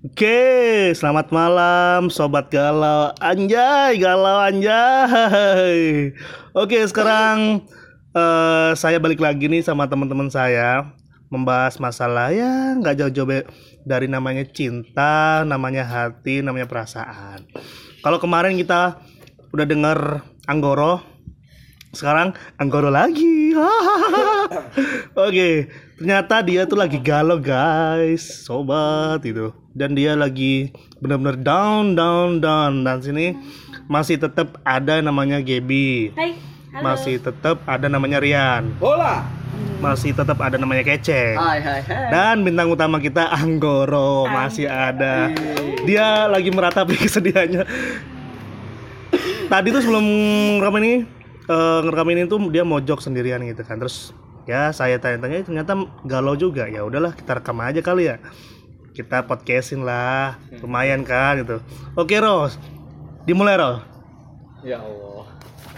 Oke, selamat malam sobat galau. Anjay, galau anjay. Oke, sekarang eh, saya balik lagi nih sama teman-teman saya membahas masalah ya nggak jauh-jauh dari namanya cinta, namanya hati, namanya perasaan. Kalau kemarin kita udah dengar Anggoro, sekarang Anggoro lagi. Oke, ternyata dia tuh lagi galau guys, sobat itu. Dan dia lagi benar-benar down, down, down. Dan sini masih tetap ada namanya Gebi, Hai, halo. masih tetap ada namanya Rian, Bola. masih tetap ada namanya Kece. Hai hai hai. Dan bintang utama kita Anggoro masih ada. Dia lagi meratapi kesedihannya. Tadi tuh sebelum ngerekam ini eh, ngerekam ini tuh dia mojok sendirian gitu kan. Terus ya saya tanya-tanya ternyata galau juga. Ya udahlah kita rekam aja kali ya. Kita podcastin lah. Lumayan kan gitu. Oke, Ros. Dimulai, Ros. Ya Allah.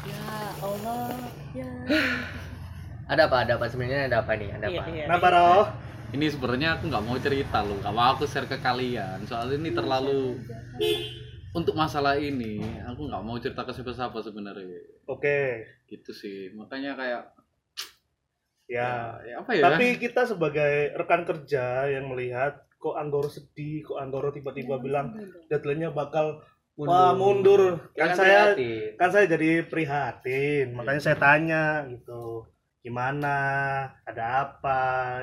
Ya Allah, ya. Ada apa? Ada apa sebenarnya? Ada apa nih? Ada Iya, apa? iya. Kenapa, Ros? Ini sebenarnya aku nggak mau cerita loh, nggak mau aku share ke kalian. Soalnya ini terlalu untuk masalah ini, aku nggak mau cerita ke siapa-siapa sebenarnya. Oke. Gitu sih, makanya kayak Ya. ya apa ya? Tapi kita sebagai rekan kerja yang melihat kok Anggoro sedih, kok Anggoro tiba-tiba bilang deadline-nya bakal wah mundur. Kan Jangan saya prihatin. kan saya jadi prihatin, makanya saya tanya gitu. Gimana? Ada apa?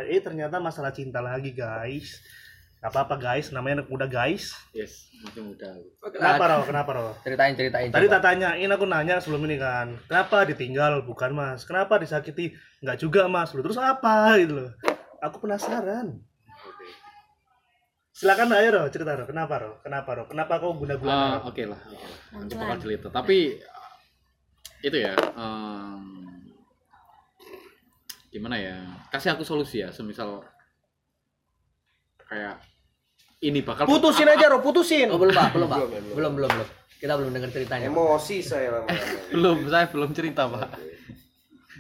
Eh ternyata masalah cinta lagi, guys. Gak apa-apa guys, namanya anak muda guys. Yes, masih muda. Kenapa Ro? Kenapa Ro? Ceritain ceritain. Tadi tak tanyain aku nanya sebelum ini kan, kenapa ditinggal? Bukan mas, kenapa disakiti? Nggak juga mas, lu terus apa gitu loh? Aku penasaran. Silakan ayo Ro, cerita Ro, kenapa Ro? Kenapa Ro? Kenapa kau guna-guna? Ro? Oke lah, oke lah. Nanti Pelan-pelan. bakal cerita. Tapi itu ya, em, gimana ya? Kasih aku solusi ya, semisal kayak ini bakal Putusin aja Ro, putusin. Oh belum pak, belum pak, belum belum belum. Kita belum dengar ceritanya. Pak. Emosi saya belum saya belum cerita pak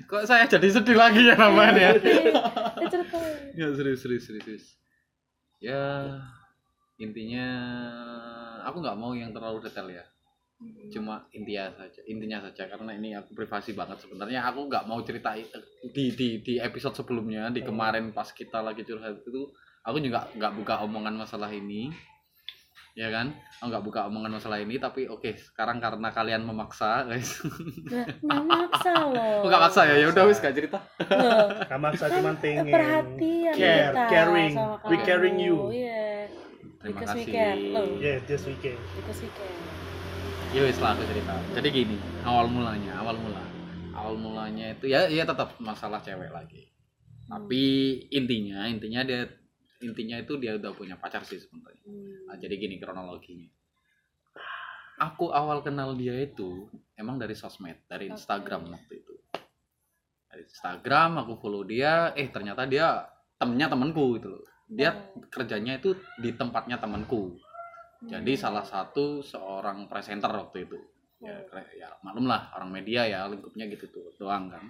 kok saya jadi sedih lagi ya namanya Ya cerita. ya serius serius serius, serius. ya intinya aku nggak mau yang terlalu detail ya cuma intinya saja intinya saja karena ini aku privasi banget sebenarnya aku nggak mau cerita itu di di di episode sebelumnya di kemarin pas kita lagi curhat itu aku juga nggak buka omongan masalah ini ya kan aku nggak buka omongan masalah ini tapi oke sekarang karena kalian memaksa guys nggak maksa loh. Oh, nggak maksa ya, ya udah wis gak cerita. Loh, Gak maksa cuman pengen. perhatian Care, kita caring. We caring you. Iya. Terima Because we kasih. care. Loh, Yes, this weekend. because we care. Ya wis lah aku cerita. Jadi gini, awal mulanya, awal mula. Awal mulanya itu ya ya tetap masalah cewek lagi. Tapi intinya, intinya dia intinya itu dia udah punya pacar sih sebenarnya. Hmm. Nah, jadi gini kronologinya. Aku awal kenal dia itu emang dari sosmed, dari. Instagram waktu itu. Dari Instagram aku follow dia, eh ternyata dia temennya temanku gitu loh. Dia Oh. kerjanya itu di tempatnya temanku. Jadi Hmm. salah satu seorang presenter waktu itu. Ya, Oh. ya maklum lah orang media ya lingkupnya gitu tuh doang kan.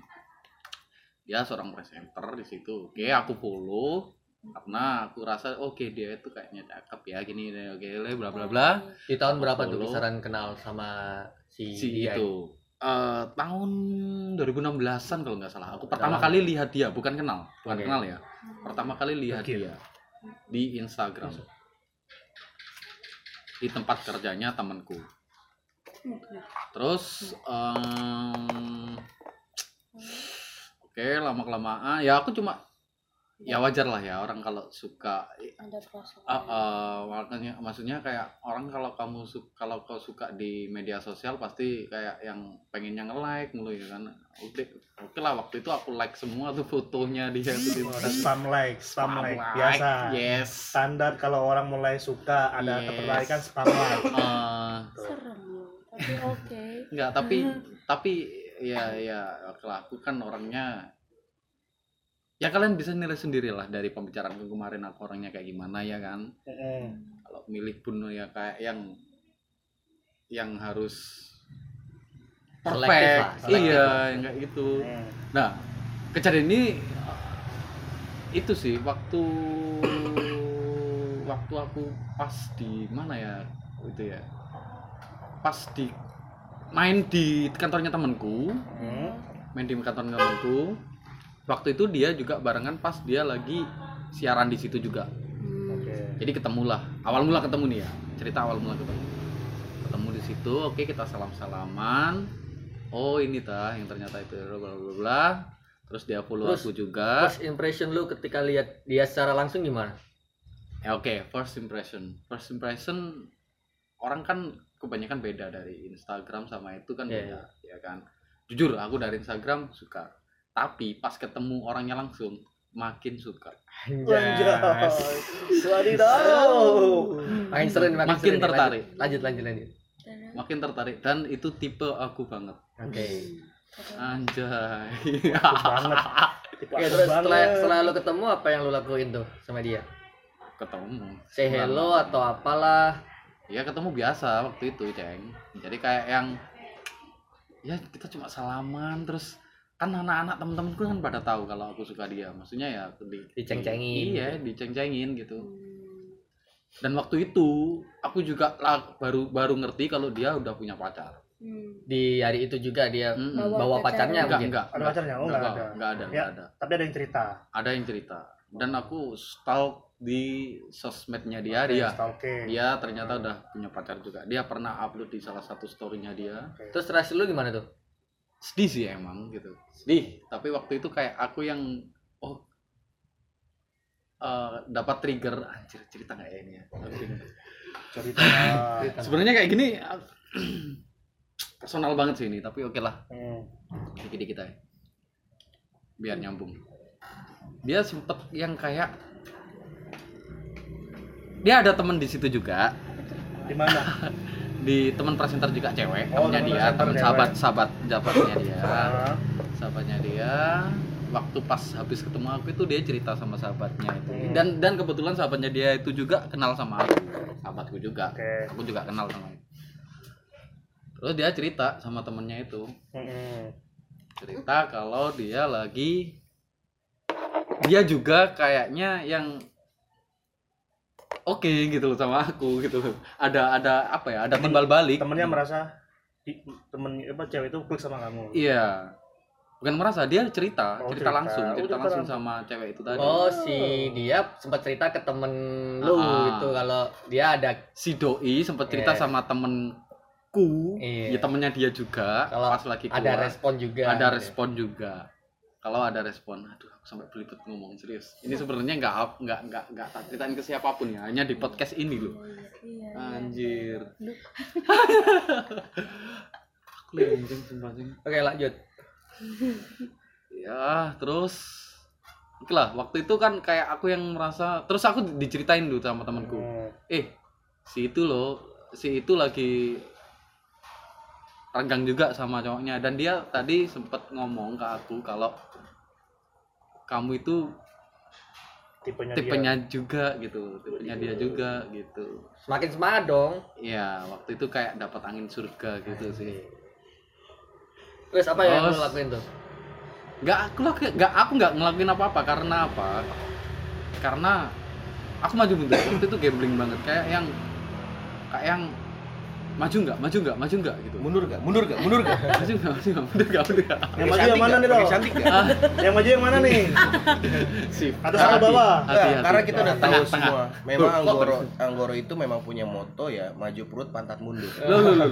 Dia seorang presenter di situ. Oke, aku follow karena aku rasa oke dia itu kayaknya cakep ya gini oke bla bla bla. Di tahun berapa tuh Follow. kisaran kenal sama si, si dia itu. Eh, tahun 2016an kalau nggak salah. Aku pertama Dalam. kali lihat dia bukan kenal bukan Oke. kenal ya. Pertama kali lihat Oke. dia di Instagram. Di tempat kerjanya temanku. Terus em, oke lama kelamaan ya aku cuma ya wajar lah ya orang kalau suka Ada perasaan. Ah, ah, makanya maksudnya kayak orang kalau kamu su kalau kau suka di media sosial pasti kayak yang pengennya nge-like mulu ya kan. Oke, oke lah waktu itu aku like semua tuh fotonya dia tuh di Ada spam like, spam, like. like, Biasa. Yes. Standar kalau orang mulai suka ada Yes. ketertarikan spam like. Eh, Serem loh. Tapi oke. enggak tapi tapi ya ya oke lah aku kan orangnya ya kalian bisa nilai sendiri lah dari pembicaraan kemarin aku orangnya kayak gimana ya kan Mm-mm. kalau milih pun ya kayak yang yang harus perfect lah, iya yang kayak gitu Mm. nah kejadian ini itu sih waktu waktu aku pas di mana ya itu ya pas di main di kantornya temanku Hmm. main di kantornya temanku waktu itu dia juga barengan pas dia lagi siaran di situ juga. Hmm. Oke. jadi ketemulah. Awal mula ketemu nih ya. Cerita awal mula ketemu. Ketemu di situ oke kita salam salaman oh ini tah yang ternyata itu bla bla bla terus dia follow Terus- aku juga. First impression lu ketika lihat dia secara langsung gimana? ya oke first impression. First impression orang kan kebanyakan beda dari Instagram sama itu kan Iya, beda ya kan? Jujur aku dari Instagram suka tapi pas ketemu orangnya langsung makin suka Anjas. Wadidaw. Makin seru nih, Makin seru nih. tertarik. Lanjut, lanjut, lanjut. Makin tertarik dan itu tipe aku banget Oke. anjay banget. Tipe Oke, aku terus setelah, banget. setelah lu ketemu apa yang lu lakuin tuh sama dia? ketemu Say hello atau apalah? ya ketemu biasa waktu itu ceng jadi kayak yang ya kita cuma salaman terus kan anak-anak temen-temenku kan pada tahu kalau aku suka dia maksudnya ya di, Diceng-cengin. iya diceng-cengin gitu Hmm. dan waktu itu aku juga lah, baru baru ngerti kalau dia udah punya pacar Hmm. Di hari itu juga dia Mm-mm. Bawa bawa pacarnya. pacarnya enggak mungkin? enggak Ada pacarnya? Oh, enggak ada. enggak ada Ya. enggak ada Tapi ada yang cerita. ada yang cerita dan aku stalk di sosmednya dia Oke, dia Oke. dia ternyata udah punya pacar juga dia pernah upload di salah satu storynya dia Terus reaksi lu gimana tuh? Sedih sih emang gitu. Sedih? Tapi waktu itu kayak aku yang oh eh, dapat trigger anjir cerita nggak ya ini ya? Cerita. sebenarnya kayak gini personal banget sih ini tapi oke lah. Hmm. dikit-dikit aja biar nyambung. Dia sempet yang kayak dia ada temen di situ juga. Di mana? di teman presenter juga cewek Oh, temennya temen dia cewek. sahabat sahabat sahabatnya dia Ah. sahabatnya dia waktu pas habis ketemu aku itu dia cerita sama sahabatnya itu Hmm. dan dan kebetulan sahabatnya dia itu juga kenal sama aku sahabatku juga Oke. aku juga kenal sama dia. terus dia cerita sama temennya itu Hmm. cerita kalau dia lagi dia juga kayaknya yang oke gitu loh sama aku gitu loh. ada ada apa ya ada Temen- timbal balik Temennya merasa di, temen apa cewek itu klik sama kamu. Iya. Bukan merasa, dia cerita, Oh, cerita, cerita. langsung, Oh, cerita cerita langsung sama cewek itu tadi. Oh, si dia sempat cerita ke temen lu Ah. gitu kalau dia ada Si doi sempat cerita Iya. sama temenku, Iya. ya temennya dia juga, kalau pas lagi ada keluar. respon juga. ada gitu. respon juga. Kalau ada respon, aduh sampai belibet ngomong serius. Ini sebenarnya nggak nggak nggak nggak tak ceritain ke siapa pun ya, hanya di podcast ini loh. Iya, iya. Anjir. Duh. aku sumpah. Oke, lanjut. ya terus lah, waktu itu kan kayak aku yang merasa terus aku diceritain dulu sama temanku. Hmm. Eh, si itu loh, si itu lagi renggang juga sama cowoknya dan dia tadi sempet ngomong ke aku kalau kamu itu Tipenya, tipenya juga gitu, tipenya dia juga gitu. Semakin semangat dong. Iya, waktu itu kayak dapat angin surga gitu sih. Terus apa yang Terus- lu lakuin tuh? Nggak aku lakuin, nggak aku nggak ngelakuin apa-apa karena apa? Karena aku maju mundur waktu itu gambling banget kayak yang kayak yang maju nggak, maju nggak, maju nggak gitu. Mundur gak? Mundur gak? Mundur gak? maju nggak, maju nggak, mundur nggak, mundur nggak. Yang maju yang mana nih, Dok? Cantik gak? Yang maju yang mana nih? Sip. Atas atau bawah? Hati, Nah, hati. karena kita udah tahu semua. Memang Anggoro Anggoro itu memang punya moto ya, maju perut pantat mundur. Lo lo lo.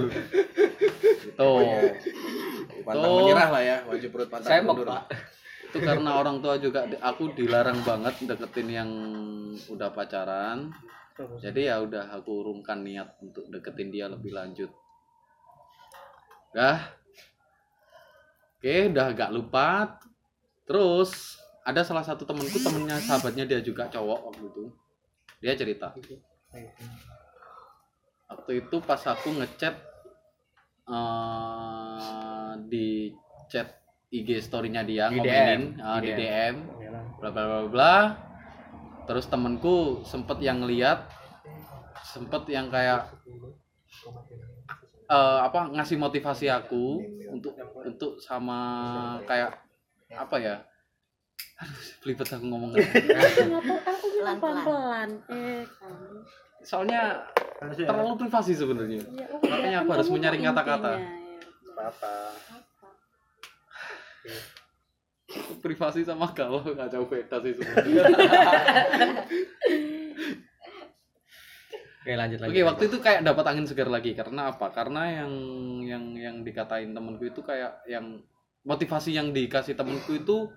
Pantang Tuh. menyerah lah ya, maju perut pantat Saya mundur. Pak. Itu karena orang tua juga aku dilarang banget deketin yang udah pacaran. Jadi ya udah aku urungkan niat untuk deketin dia lebih lanjut. Dah. Oke, udah agak lupa. Terus ada salah satu temenku temennya sahabatnya dia juga cowok waktu itu. Dia cerita. Waktu itu pas aku ngechat eh, di chat IG story-nya dia Di ngomenin DM. eh, di DM bla bla bla bla terus temenku sempet yang lihat sempet yang kayak eh, apa ngasih motivasi aku untuk untuk sama kayak apa ya aku ngomong Kenapa aku pelan-pelan? Eh, kamu. soalnya terlalu privasi sebenarnya Ya, Makanya aku kan harus menyaring kata-kata. ya. Apa? privasi sama galau nggak jauh beda sih sebenarnya Oke lanjut lanjut. Oke, waktu itu kayak dapat angin segar lagi karena apa? Karena yang yang yang dikatain temanku itu kayak yang motivasi yang dikasih temanku itu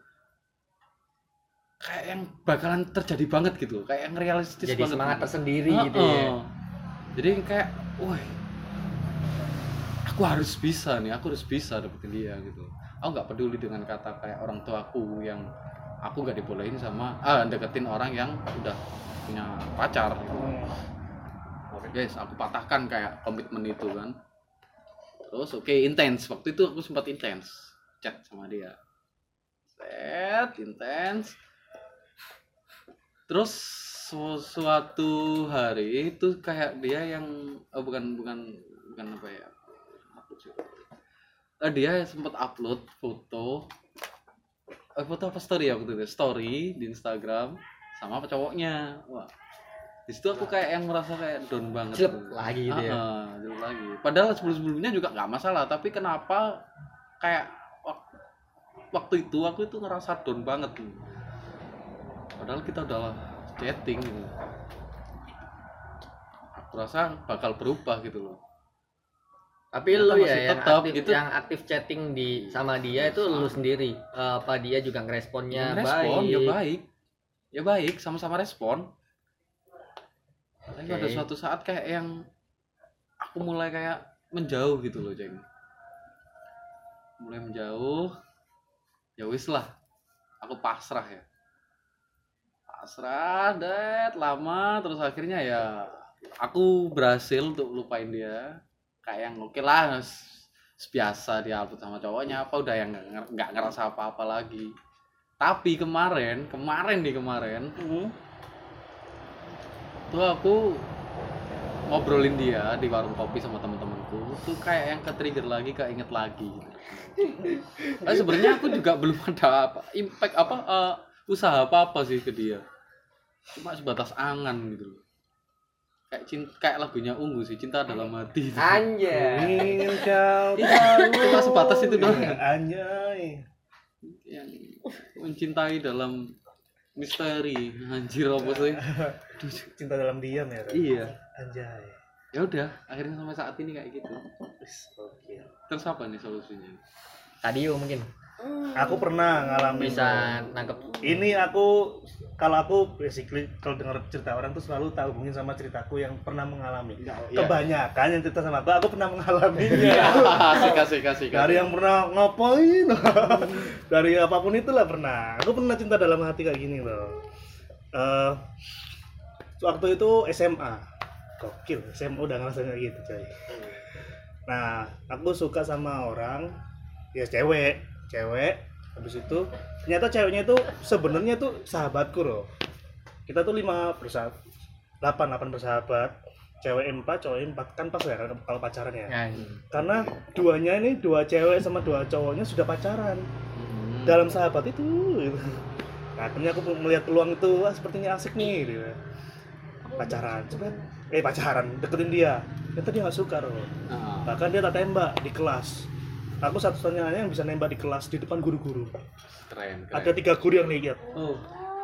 kayak yang bakalan terjadi banget gitu, kayak yang realistis jadi banget. semangat tersendiri Heeh. gitu ya. Jadi kayak, wah, aku harus bisa nih, aku harus bisa dapetin dia gitu. Aku nggak peduli dengan kata kayak orang tua aku yang aku nggak dibolehin sama ah deketin orang yang udah punya pacar. Gitu. Guys aku patahkan kayak komitmen itu kan. Terus oke intens waktu itu aku sempat intens chat sama dia. Set intens terus su- suatu hari itu kayak dia yang oh, bukan bukan bukan apa ya? sih. Eh, dia sempat upload foto. Eh, foto apa story ya waktu itu? Story di Instagram sama apa cowoknya. Wah. Di situ aku kayak yang merasa kayak down banget. Jelek lagi gitu ya. Jelek lagi. Padahal sebelum sebelumnya juga nggak masalah tapi kenapa kayak wak- waktu itu aku itu ngerasa down banget. Padahal kita udah chatting gitu. Aku rasa bakal berubah gitu loh Tapi Ternyata lu ya yang tetap aktif gitu. yang aktif chatting di sama dia itu lu sendiri. Eh, Apa dia juga ngeresponnya respon baik? ya baik ya baik sama-sama respon tapi Oke. ada suatu saat kayak yang aku mulai kayak menjauh gitu loh ceng mulai menjauh ya wis lah aku pasrah ya pasrah det lama terus akhirnya ya aku berhasil untuk lupain dia kayak yang oke lah s- biasa dia upload sama cowoknya apa udah yang nggak ngerasa apa-apa lagi. Tapi kemarin kemarin nih kemarin tuh aku ngobrolin dia di warung kopi sama temen-temenku tuh kayak yang ke trigger lagi keinget lagi gitu. Nah, sebenarnya aku juga belum ada apa impact apa eh, usaha apa apa sih ke dia. Cuma sebatas angan gitu loh kayak cinta kayak lagunya ungu sih cinta dalam hati. Anjay. kau Iya, cuma sebatas itu doang. Anjay. Yang mencintai dalam misteri. Anjir apa sih? Cinta dalam diam ya kan? iya. Anjay. Ya udah akhirnya sampai saat ini kayak gitu. Wis, oke. terus apa nih solusinya? Tadi yuk mungkin aku pernah ngalamin bisa nangkep. Ini aku kalau aku basically kalau dengar cerita orang tuh selalu tak hubungin sama ceritaku yang pernah mengalami. Iya. kebanyakan yang cerita sama aku aku pernah mengalaminya. Asik asik asik dari yang pernah ngapain dari apa pun itulah pernah. Aku pernah cinta dalam hati kayak gini loh. Eh, waktu itu SMA gokil SMA udah ngerasain kayak gitu coy. Nah aku suka sama orang ya cewek cewek habis itu ternyata ceweknya itu sebenarnya tuh sahabatku loh. Kita tuh lima bersahabat delapan delapan bersahabat. Cewek empat cowok empat kan pas ya kalau pacaran ya. Anjing. karena duanya ini dua cewek sama dua cowoknya sudah pacaran. Hmm. dalam sahabat itu gitu. nah akhirnya aku melihat peluang itu wah sepertinya asik nih gitu. pacaran coba eh pacaran deketin dia. Ternyata dia nggak suka loh Ah, bahkan dia tak tembak di kelas aku satu-satunya yang bisa nembak di kelas di depan guru-guru. Keren keren. Ada tiga guru yang lihat. Oh.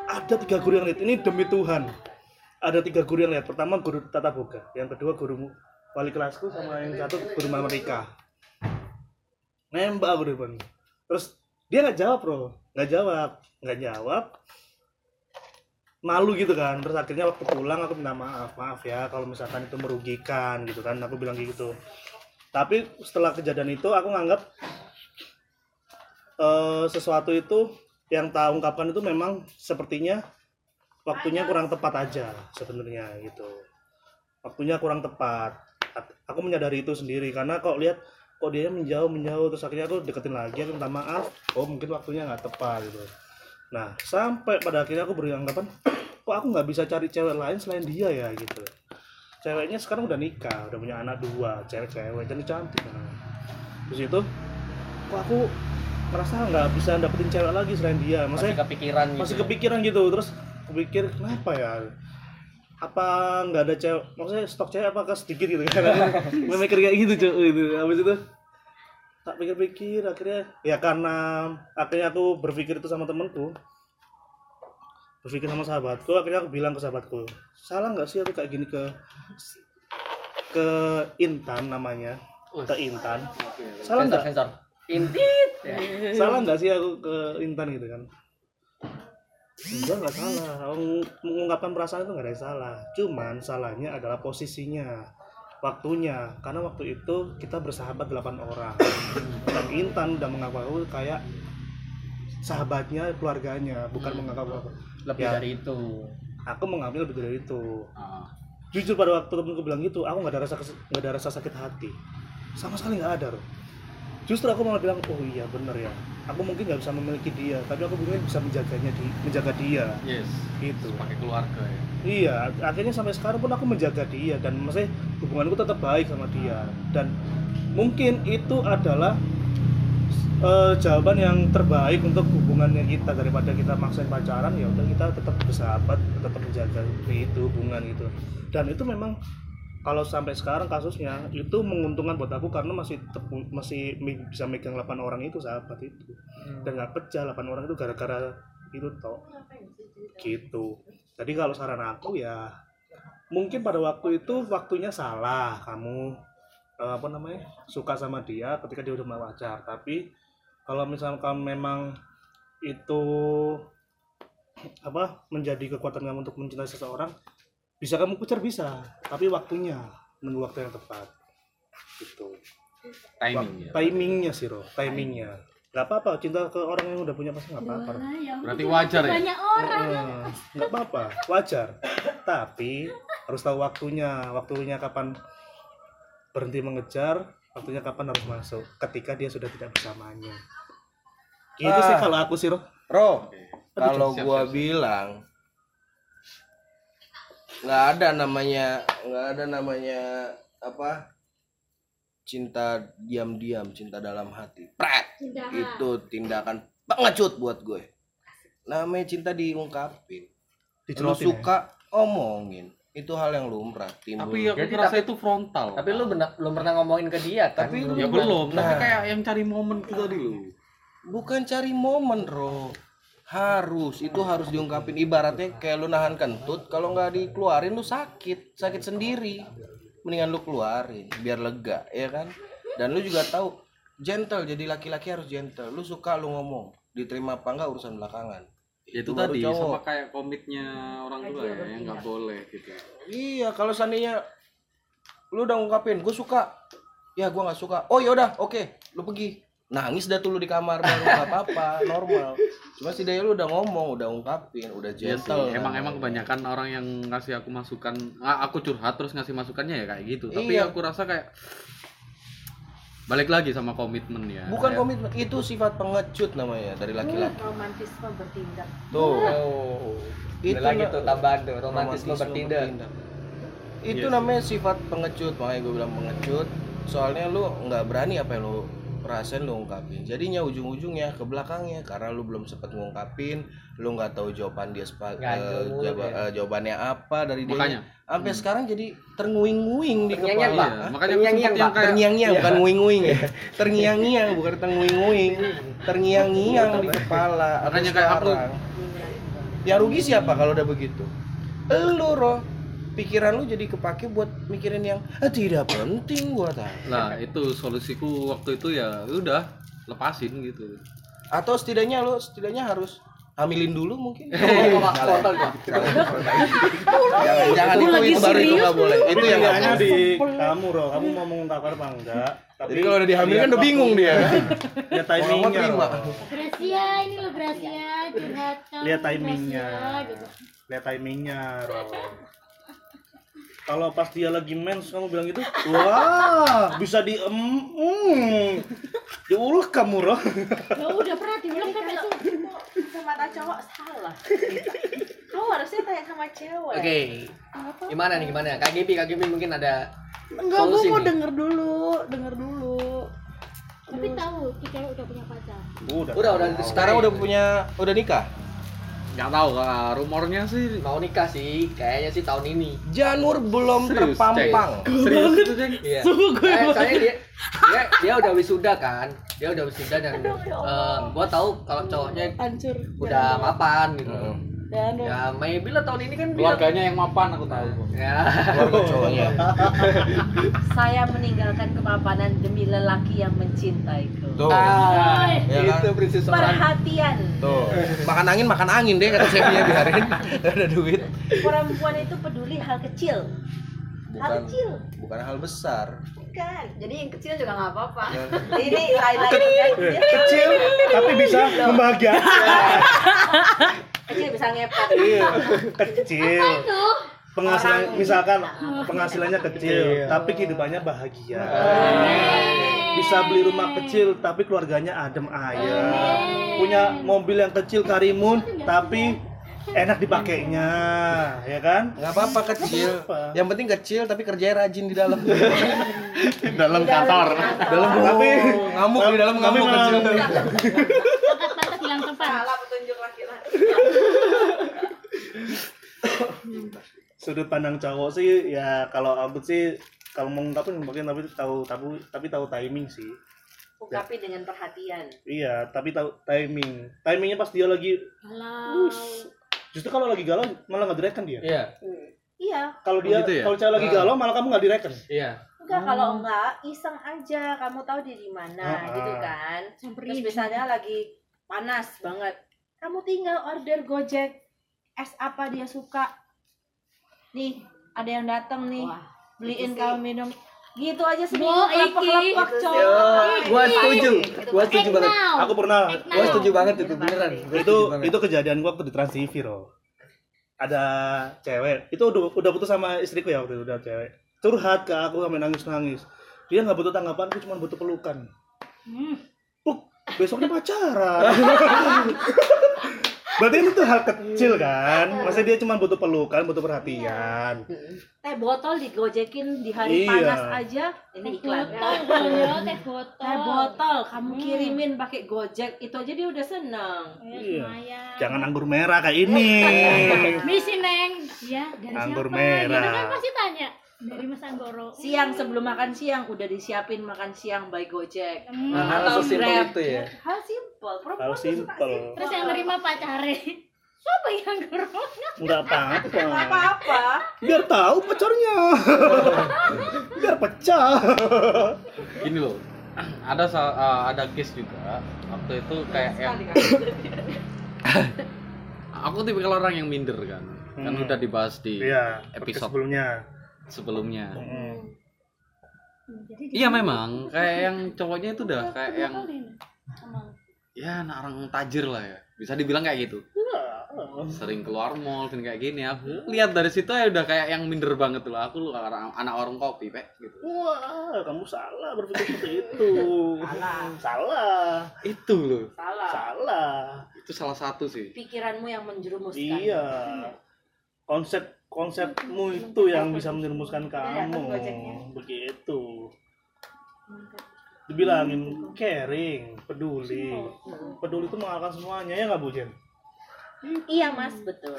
Ada tiga guru yang lihat. Ini demi Tuhan. Ada tiga guru yang lihat. Pertama guru tata boga. Yang kedua guru wali kelasku sama yang satu guru matematika nembak aku di depan terus dia nggak jawab bro. Nggak jawab. Nggak jawab. Malu gitu kan. Terus akhirnya waktu pulang aku minta maaf. Maaf ya kalau misalkan itu merugikan gitu kan. Aku bilang gitu tapi setelah kejadian itu aku nganggap eh, sesuatu itu yang tak ungkapkan itu memang sepertinya waktunya kurang tepat aja sebenarnya gitu. Waktunya kurang tepat. Aku menyadari itu sendiri. Karena kok lihat kok dia menjauh menjauh terus akhirnya aku deketin lagi aku minta maaf. Oh mungkin waktunya nggak tepat gitu. Nah sampai pada akhirnya aku beranggapan kok aku nggak bisa cari cewek lain selain dia ya gitu ceweknya sekarang udah nikah udah punya anak dua cewek cewek jadi cantik nah. terus itu kok aku ngerasa nggak bisa dapetin cewek lagi selain dia? Masih maksudnya kepikiran gitu masih ya. kepikiran gitu. Terus kepikir kenapa ya? Apa nggak ada cewek? Maksudnya stok cewek apakah sedikit gitu kan? Gue mikir kayak gitu cuy itu habis itu tak pikir-pikir akhirnya ya karena akhirnya aku berpikir itu sama temenku berpikir sama sahabatku akhirnya aku bilang ke sahabatku salah nggak sih aku kayak gini ke ke Intan namanya? Ke Intan. Salah nggak? intit. Salah nggak sih aku ke Intan gitu kan? Enggak nggak salah. Meng- mengungkapkan perasaan itu nggak ada yang salah. Cuman salahnya adalah posisinya waktunya. Karena waktu itu kita bersahabat 8 orang. Dan Intan udah menganggap aku kayak sahabatnya keluarganya bukan menganggap aku lebih Ya. dari itu. Aku mengambil lebih dari itu. Ah. jujur pada waktu temenku bilang gitu aku nggak ada rasa nggak ada rasa sakit hati. Sama sekali nggak ada loh justru aku malah bilang oh iya bener ya. Aku mungkin nggak bisa memiliki dia tapi aku mungkin bisa menjaganya di menjaga dia. Yes. Gitu. Pakai keluarga ya. Iya akhirnya sampai sekarang pun aku menjaga dia dan maksudnya hubunganku tetap baik sama dia. Dan mungkin itu adalah eh, jawaban yang terbaik untuk hubungannya kita daripada kita maksain pacaran ya udah kita tetap bersahabat tetap menjaga itu hubungan itu dan itu memang kalau sampai sekarang kasusnya itu menguntungkan buat aku karena masih tepu- masih bisa megang 8 orang itu sahabat itu. Dan nggak pecah 8 orang itu gara-gara itu toh. Gitu. Jadi kalau saran aku ya mungkin pada waktu itu waktunya salah kamu eh, apa namanya suka sama dia ketika dia udah mau pacar. Tapi kalau misalkan memang itu apa menjadi kekuatan kamu untuk mencintai seseorang bisa kamu kejar bisa tapi waktunya menunggu waktu yang tepat. Gitu. Timing ya timingnya sih Ro timingnya. Nggak apa-apa cinta ke orang yang udah punya pasangan nggak apa-apa. Ya? Berarti wajar ya? banyak orang. Eh, nggak apa-apa wajar. Tapi harus tahu waktunya. Waktunya kapan berhenti mengejar waktunya kapan harus masuk ketika dia sudah tidak bersamanya itu sih Ah. kalau aku sih Roh. Bro, Aduh, kalau gua siap, siap. bilang nggak ada namanya nggak ada namanya apa cinta diam-diam cinta dalam hati Pret! Cinta. itu tindakan pengecut buat gue namanya cinta diungkapin lu ya. suka omongin itu hal yang lumrah timbul. Tapi aku Jadi ngerasa tapi- itu frontal. tapi lu benar belum pernah ngomongin ke dia kan Tapi ya lu- belum. Tapi Nah. kayak yang cari momen itu tadi lu. Bukan cari momen bro harus. Itu harus diungkapin. Ibaratnya kayak lu nahan kentut kalau nggak dikeluarin lu sakit. Sakit sendiri. Mendingan lu keluarin biar lega ya kan? Dan lu juga tahu gentle. Jadi laki-laki harus gentle. Lu suka lu ngomong diterima apa enggak urusan belakangan Ya itu tadi cowok. sama kayak komitnya orang tua ya yang nggak boleh gitu. Iya kalau seandainya lu udah ngungkapin gue suka. Ya gua nggak suka. Oh yaudah oke lu pergi. Nangis dah tuh lu di kamar baru nggak apa-apa normal. Cuma setidaknya lu udah ngomong udah ungkapin udah Iya sih, gentle. emang emang kebanyakan orang yang ngasih aku masukan ah, aku curhat terus ngasih masukannya ya kayak gitu. Tapi Iya. aku rasa kayak balik lagi sama komitmen ya bukan Kayak- komitmen itu sifat pengecut namanya dari laki-laki. Romantisme bertindak. Tuh. Oh. Itu lagi tuh tambahan tuh romantisme bertindak. itu Iya sih. namanya sifat pengecut makanya gue bilang pengecut. Soalnya lu nggak berani apa yang lu rasain lu ungkapin. Jadinya ujung-ujungnya ke belakangnya karena lu belum sempat ngungkapin lu nggak tahu jawaban dia sepa- eh, mulu jawab- ya. eh, jawabannya apa dari dia. Sampai sekarang jadi ternguing-nguing di kepala. Pak. iya, makanya Terngiang-ngiang, Pak. kayak terngiang-ngiang Iya. bukan nguing-nguing ya. Terngiang-ngiang bukan ternguing-nguing. Terngiang-ngiang di kepala Makanya kayak aku- yang rugi siapa kalau udah begitu? Lu roh pikiran lu jadi kepake buat mikirin yang "Ah, tidak penting buat apa lah itu solusiku waktu itu ya udah lepasin gitu. Atau setidaknya lu setidaknya harus hamilin dulu mungkin. Jangan jangan Aku itu, lagi itu baru itu nggak boleh. itu yang boleh. di kamu Roh kamu mau mengungkapkan apa enggak? Tapi jadi kalau udah dihamilin kan udah bingung dia. lihat timingnya. Gracia ini lo Gracia. Curhat lihat timingnya. Lihat timingnya Roh. Kalau pas dia lagi mens kamu bilang gitu wah bisa di em mm, diulek kamu Roh. Ya udah pernah dibilang kan itu sama mata cowok salah. Kamu harusnya tanya sama cewek. Oke. Gimana nih gimana? Kak Gibi kak Gibi mungkin ada enggak gue mau nih. denger dulu denger dulu. Tapi tahu si cewek udah punya pacar. Udah. Udah. Udah. Sekarang udah punya udah nikah. Nggak tahu Kak. rumornya sih mau nikah sih, kayaknya sih tahun ini. Janur belum Serius, terpampang. serius itu Ceng? Iya. Eh, soalnya dia, dia dia udah wisuda kan, dia udah wisuda dan eh, gua tahu kalau cowoknya Hancur. udah mapan gitu. Dan Ya maybe lah tahun ini kan keluarganya yang mapan aku tahu ya. Keluarga cowoknya. saya meninggalkan kemapanan demi lelaki yang mencintaiku. Tuh. Ah, Ya kan? itu prinsip seorang Perhatian. Tuh. Makan angin makan angin deh kata chefnya biarin. Ada duit. Perempuan itu peduli hal kecil. Hal Bukan kecil. bukan hal besar. Bukan. Jadi yang kecil juga nggak apa-apa. Ini lain-lain kan. Kecil tapi bisa membahagiakan. Kecil bisa ngepet. Iya. Kecil. Tuh. Penghasilan misalkan penghasilannya kecil tapi kehidupannya bahagia. Bisa beli rumah kecil tapi keluarganya adem ayem. Punya mobil yang kecil karimun tapi enak dipakainya, ya kan? Nggak apa-apa kecil. Apa? Yang penting kecil tapi kerjanya rajin di dalam. dalam kantor dalam Tapi ngamuk di dalam ngamuk kecil. Hilang tempat. Salah petunjuk laki-laki. Sudut pandang cowok sih ya kalau aku sih kalau mau ngungkapin mungkin tapi tahu tahu tapi tahu timing sih. Ungkapi dengan perhatian. Iya, tapi tahu timing. Timingnya pas dia lagi Galau. justru kalau lagi galau malah nggak direken dia. Iya, Iya. Kalau dia gitu ya? kalau cewek lagi galau malah kamu nggak direken. iya. Enggak kalau enggak iseng aja kamu tahu dia di mana Ah, gitu ah. kan. Terus misalnya lagi panas banget. Kamu tinggal order Gojek es apa dia suka. Nih, ada yang datang nih. Beliin kamu minum. Gitu aja seminggu kelepek-kelepek cowok. Gua setuju. Gua setuju banget. Aku pernah Gua setuju banget itu beneran. Itu itu kejadian gua waktu di Trans TV loh. Ada cewek, itu udah udah putus sama istriku ya waktu itu udah cewek. Curhat ke aku sampai nangis-nangis. Dia nggak butuh tanggapan, dia cuma butuh pelukan. Hmm. Puk, besoknya pacaran. Berarti itu hal kecil kan? Masa dia cuma butuh pelukan, butuh perhatian. Teh botol digojekin di hari Iya. panas aja. Ini Teh iklan. botol ya, teh botol. Teh botol kamu Hmm. kirimin pakai Gojek itu aja dia udah seneng. Ya, Iya. Jangan anggur merah kayak ini. Misi Neng. Ya, dari Anggur siapa? merah. Gitu kan pasti tanya. Dari Mas Anggoro. Siang sebelum makan siang udah disiapin makan siang by Gojek. Hmm. Nah, hal Atau Grab. itu ya. Hal simpel. Perempuan Hal simpel. Terus yang nerima pacare. Siapa yang Anggoro? Enggak apa-apa. Nggak apa-apa. Biar tahu pacarnya. Biar pecah. gini loh ada uh, ada case juga waktu itu kayak yang aku tipikal orang yang minder kan kan Hmm. udah dibahas di Iya, episode sebelumnya. Sebelumnya Mm. Jadi iya memang kayak yang cowoknya itu udah kayak yang ya anak orang tajir lah ya bisa dibilang kayak gitu sering keluar mall dan kayak gini aku lihat dari situ ya udah kayak yang minder banget tuh aku lu orang anak orang kopi pak gitu Wah, kamu salah berpikir seperti itu. Salah. Salah. itu loh Salah. Salah. itu salah satu sih Pikiranmu yang menjerumuskan. Iya. Konsep konsepmu itu yang bisa menjerumuskan kamu. Begitu. Dibilangin caring, peduli. Peduli itu mengalahkan semuanya ya nggak Bu Jen? Iya mas betul.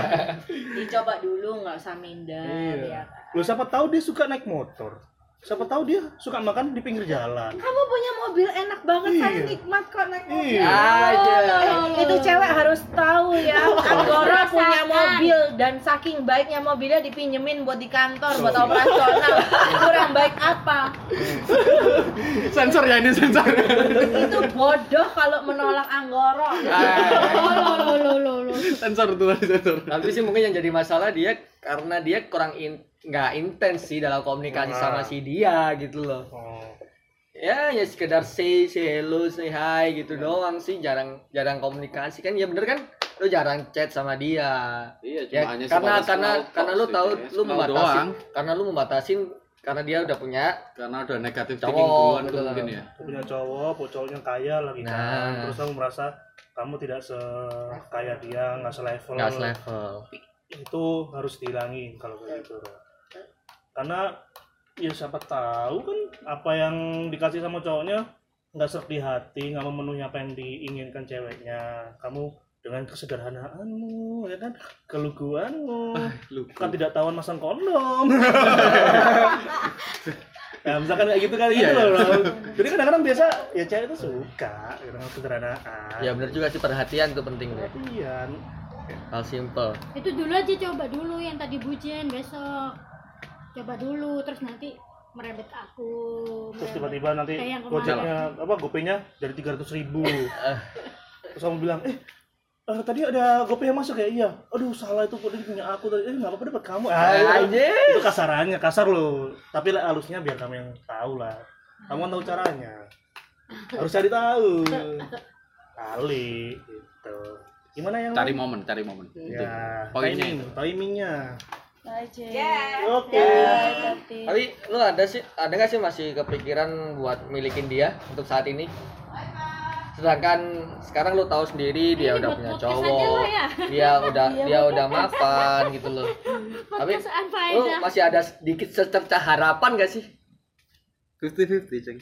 Dicoba dulu nggak usah minder Iya. ya. kan? Lu siapa tahu dia suka naik motor. Siapa tahu dia suka makan di pinggir jalan. Kamu punya mobil enak banget saya Iya. nikmat kok naik mobil. Iya. Aja. Eh, itu cewek harus tahu ya Anggora punya mobil dan saking baiknya mobilnya dipinjemin buat di kantor buat operasional kurang baik apa sensor ya ini sensor itu bodoh kalau menolak Anggoro Oh, lo lo lo lo lo. sensor tuh sensor Tapi sih mungkin yang jadi masalah dia karena dia kurang in, nggak intens sih dalam komunikasi sama si dia gitu loh. Oh. Ya ya sekedar say say hello say hi gitu doang sih jarang jarang komunikasi kan ya bener kan lu jarang chat sama dia. iya Ya cuma hanya karena karena karena lu tahu guys. lu doang. karena lu membatasin karena dia udah punya karena udah negatif Cowok, thinking duluan tuh betul. mungkin ya punya cowok, cowoknya kaya lagi kan, Nah. terus kamu merasa kamu tidak sekaya dia, nggak selevel. nggak selevel. Itu harus dihilangin kalau kayak gitu. Karena ya siapa tahu kan apa yang dikasih sama cowoknya nggak serak di hati nggak memenuhi apa yang diinginkan ceweknya. Kamu dengan kesederhanaanmu ya kan? Keluguanmu. Lugu. kan tidak tahuan masang kondom. Ya misalkan kayak gitu kan Iya, gitu iya. loh. Jadi kadang-kadang biasa ya cewek itu suka dengan kesederhanaan. Ya bener juga sih perhatian tuh penting deh perhatian. Hal simple Itu dulu aja coba dulu yang tadi bucin besok. Coba dulu terus nanti merebet aku. terus tiba-tiba nanti gojeknya apa gopenya jadi tiga ratus ribu. Terus kamu bilang eh eh, tadi ada gopay yang masuk ya? Iya. Aduh salah itu kode punya aku tadi. Eh nggak apa-apa dapat kamu. Ah, itu, itu kasarannya kasar loh. Tapi lah halusnya biar kamu yang tahu lah. Kamu kan tahu caranya. Harus cari tahu. Kali gitu. Gimana yang Cari momen, cari momen. Itu. ya Poinnya timing itu. timingnya aja oke. Tapi tapi lu ada sih ada nggak sih masih kepikiran buat milikin dia untuk saat ini? Sedangkan sekarang lu tahu sendiri dia Ini udah punya cowok ya. dia udah dia udah mapan gitu loh. Tapi lu masih ada sedikit secerca harapan gak sih? 50-50, Ceng.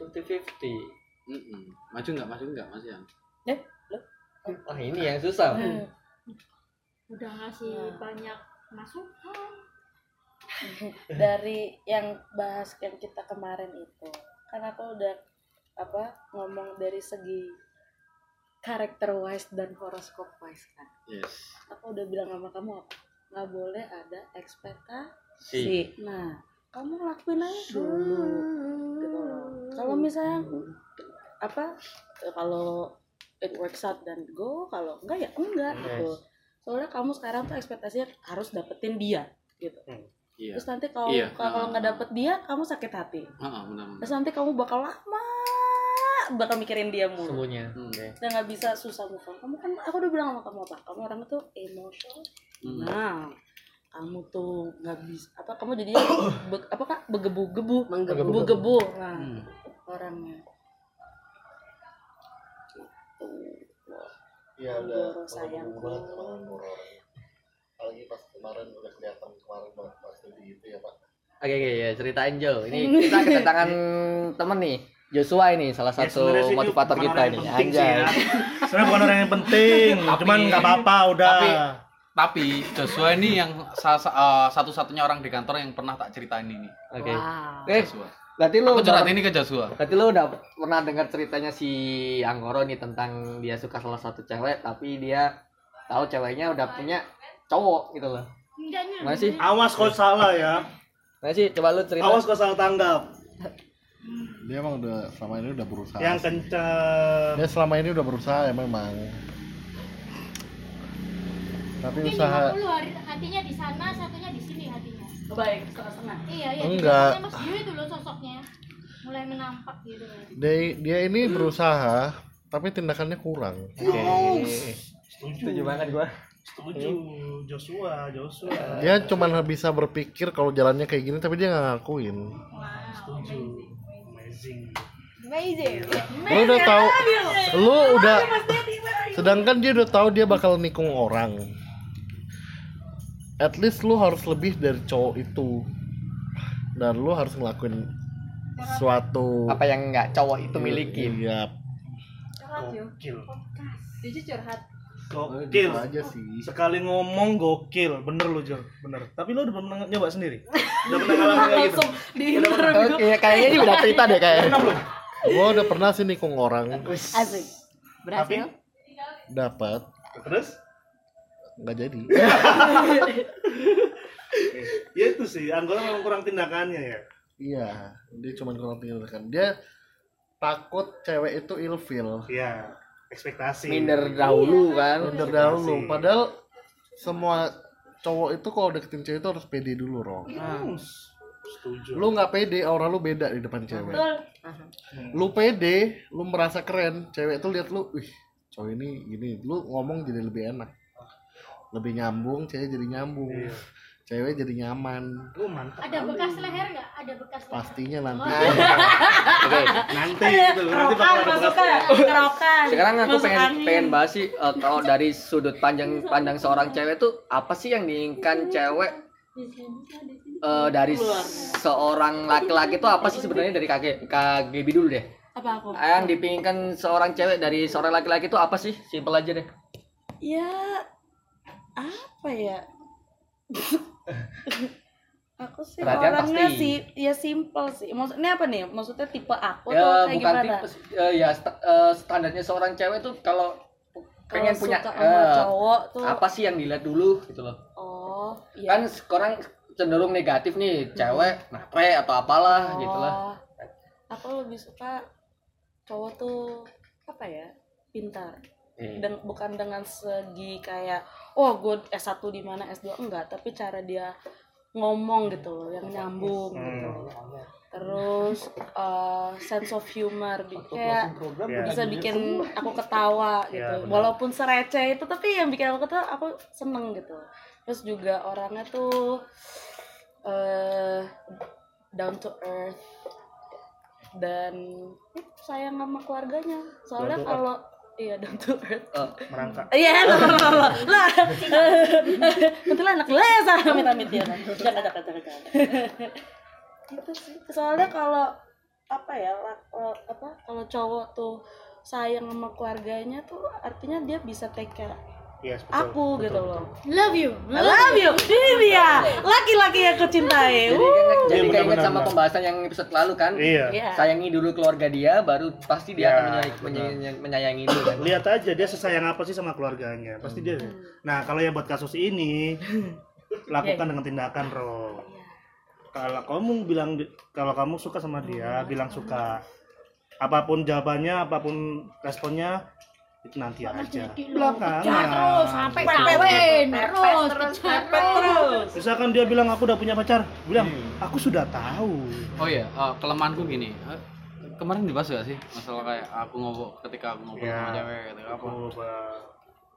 50-50 Mm-mm. Maju nggak, maju nggak, Mas Yang? wah ini yang susah Udah ngasih banyak masukan. dari yang bahas yang kita kemarin itu. Kan aku udah apa ngomong dari segi karakter wise dan horoskop wise kan. Yes. aku udah bilang sama kamu apa nggak boleh ada ekspektasi. Si. Nah kamu lakuin aja dulu. Gitu loh. Kalau misalnya apa kalau it works out dan go kalau enggak ya enggak gitu soalnya kamu sekarang tuh ekspektasinya harus dapetin dia gitu. Iya. terus nanti kalau Iya. kalau nggak dapet dia kamu sakit hati. Heeh, benar. terus nanti kamu bakal lama bakal mikirin dia mulu. Sembunyi Hmm. Dan nggak bisa susah move on. Kamu kan aku udah bilang sama kamu apa? Kamu orang tuh emotional Hmm. nah kamu tuh nggak bisa apa kamu jadi be- apa kak? Begebu-gebu. Menggebu-gebu. Nah Hmm. orangnya Iya banget sama horor. Apalagi pas kemarin udah kelihatan kemarin banget pas gitu ya pak. Oke oke ya ceritain Jo. Ini kita kedatangan temen nih. Joshua ini salah Ya, satu itu motivator kita ini. Anjay. ya. sebenarnya bukan orang yang penting cuman nggak apa-apa udah Tapi tapi Joshua ini yang sa- eh, satu-satunya orang di kantor yang pernah tak ceritain ini. Oke. wow Oke. Joshua. Berarti lu Aku curhat udah, ini ke Joshua. berarti lu udah pernah dengar ceritanya si Anggoro nih tentang dia suka salah satu cewek tapi dia tahu ceweknya udah punya cowok gitu loh. Enggaknya. Gimana sih? awas kau salah ya Nah sih coba lu cerita. awas kau salah tanggap Dia emang udah selama ini udah berusaha. yang kencang Dia selama ini udah berusaha ya memang. Tapi Mungkin usaha 50 hari hatinya di sana, satunya di sini. Baik setengah-setengah Iya, iya. Enggak. Mas itu loh sosoknya. Mulai menampak gitu. dia, dia ini berusaha tapi tindakannya kurang. Setuju banget gua. setuju Joshua Joshua Dia cuma bisa berpikir kalau jalannya kayak gini tapi dia nggak ngakuin. setuju amazing Amazing. Lu udah tahu, lu udah, sedangkan dia udah tahu dia bakal nikung orang. At least lu harus lebih dari cowok itu, dan lu harus ngelakuin suatu. Apa yang nggak cowok itu miliki? Iya, gokil. Jujur curhat. Gokil. Gitu aja sih. sekali ngomong gokil. Bener lu Jo bener. Tapi lu udah pernah nyoba sendiri? Udah pernah ngalamin kayak gitu? Di Oke, kayaknya ini udah cerita deh pernah belum? Gua udah pernah sih nikung orang, asik. Tapi? Dapat, terus nggak jadi. ya itu sih Anggora memang kurang tindakannya ya Iya, dia cuma kurang tindakan. Dia takut cewek itu ilfil. iya ekspektasi Minder dahulu kan. Minder dahulu. Padahal semua cowok itu kalau deketin cewek itu harus pede dulu, Ro. Hmm, setuju Lu nggak pede, aura lu beda di depan cewek. Lu pede, lu merasa keren, cewek tuh lihat lu, wih, cowok ini gini, lu ngomong jadi lebih enak. Lebih nyambung, cewek jadi nyambung. Iya. Cewek jadi nyaman. lu mantap Ada bekas leher nggak? Ada bekas leher. Pastinya nanti. Oke. nanti itu nanti bakal ada bekas kerokan Sekarang aku Masuk pengen angin. pengen bahas sih eh, kalau dari sudut pandang pandang seorang cewek tuh apa sih yang diinginkan cewek eh, dari seorang laki-laki itu apa sih sebenarnya dari kakek KGB dulu deh Apa aku? yang dipinginkan seorang cewek dari seorang laki-laki itu apa sih simpel aja deh Ya apa ya? aku sih Perhatian orangnya pasti. sih ya simple sih. Maksudnya apa nih? Maksudnya tipe aku ya tuh kayak bukan gimana? tipe eh, ya sta- eh, standarnya seorang cewek tuh kalau pengen punya eh, cowok tuh apa sih yang dilihat dulu gitu loh oh iya. kan sekarang cenderung negatif nih cewek napre atau apalah gitu lah Oh, Aku lebih suka cowok tuh apa ya? Pintar. Eh, Dan bukan dengan segi kayak oh gue S1 di mana S2 enggak, tapi cara dia ngomong gitu loh yang nyambung gitu. Terus uh, sense of humor bi- kayak Ya. bisa bikin aku ketawa Ya, gitu. benar. Walaupun sereceh itu tapi yang bikin aku ketawa aku seneng gitu. Terus juga orangnya tuh eh down to earth dan eh, sayang sama keluarganya. Soalnya kalau iya down to earth. merangkak Iya, lah, lah, lah, lah. Betul anak les ah, amit-amit dia. Jangan, jangan, jangan, jangan. Itu sih. Soalnya kalau apa ya, apa kalau cowok tuh sayang sama keluarganya tuh artinya dia bisa take care yes, betul, aku betul, gitu betul. loh. Love you. I love you. Ini dia, laki-laki yang aku cintai. jadi keinget, jadi Iya, keinget benar-benar, sama benar. pembahasan yang episode lalu kan iya Iya. sayangi dulu keluarga dia baru pasti dia Ya, akan menyayangi, menyayangi, menyayangi lu kan lihat aja dia sesayang apa sih sama keluarganya pasti dia nah kalau yang buat kasus ini lakukan dengan tindakan Ro kalau kamu bilang kalau kamu suka sama dia bilang suka apa pun jawabannya apa pun responnya itu nanti aja. belakangan. terus sampai kawin terus terus misalkan dia bilang aku udah punya pacar. Bilang aku sudah tahu. Oh iya, eh, kelemahanku gini. eh, kemarin dibahas gak sih masalah kayak aku ngobrol ketika aku ngobrol Ya. sama cewek ketika apa?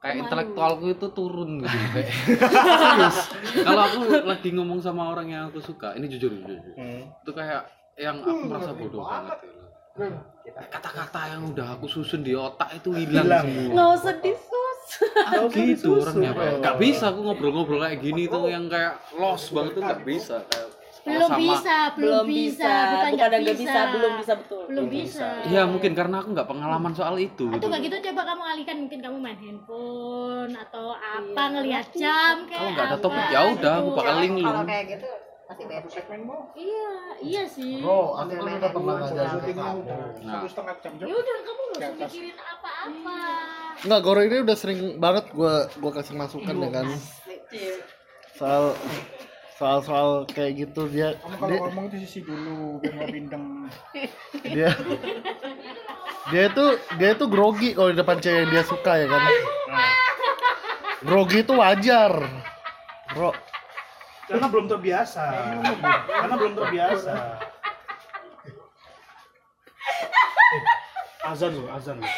Kayak intelektualku itu turun gitu. Kayak serius? Kalau aku lagi ngomong sama orang yang aku suka ini jujur jujur, jujur. hmm. itu kayak yang aku merasa bodoh banget gitu. Kata-kata yang udah aku susun di otak itu hilang Hilang. semua Nggak usah disus. Aku gitu disusun, orangnya Pak. Bro. Gak bisa aku ngobrol-ngobrol kayak gini tuh yang kayak lost banget tuh gak bisa kalau belum sama- bisa belum bisa bukan bukan nggak nggak bisa, belum bisa betul. belum bisa Iya mungkin karena aku nggak pengalaman soal itu. atau gitu. nggak gitu coba kamu alihkan mungkin kamu main handphone atau apa ngelihat jam kayak Kalau nggak ada topik ya udah aku bakal linglung. kayak gitu pasti bete iya iya sih. Bro, aku kan udah pernah ngajarin ke kamu. Nah, ya udah kamu nggak usah mikirin apa-apa. Enggak, Goro ini udah sering banget gua gua kasih masukan ya kan. Soal soal soal kayak gitu. Dia dia, ngomong di sisi dulu biar nggak bindeng dia dia itu dia itu grogi kalau di depan cewek yang dia suka ya kan. Grogi itu wajar. Bro, karena belum terbiasa karena belum terbiasa Eh, azan loh azan loh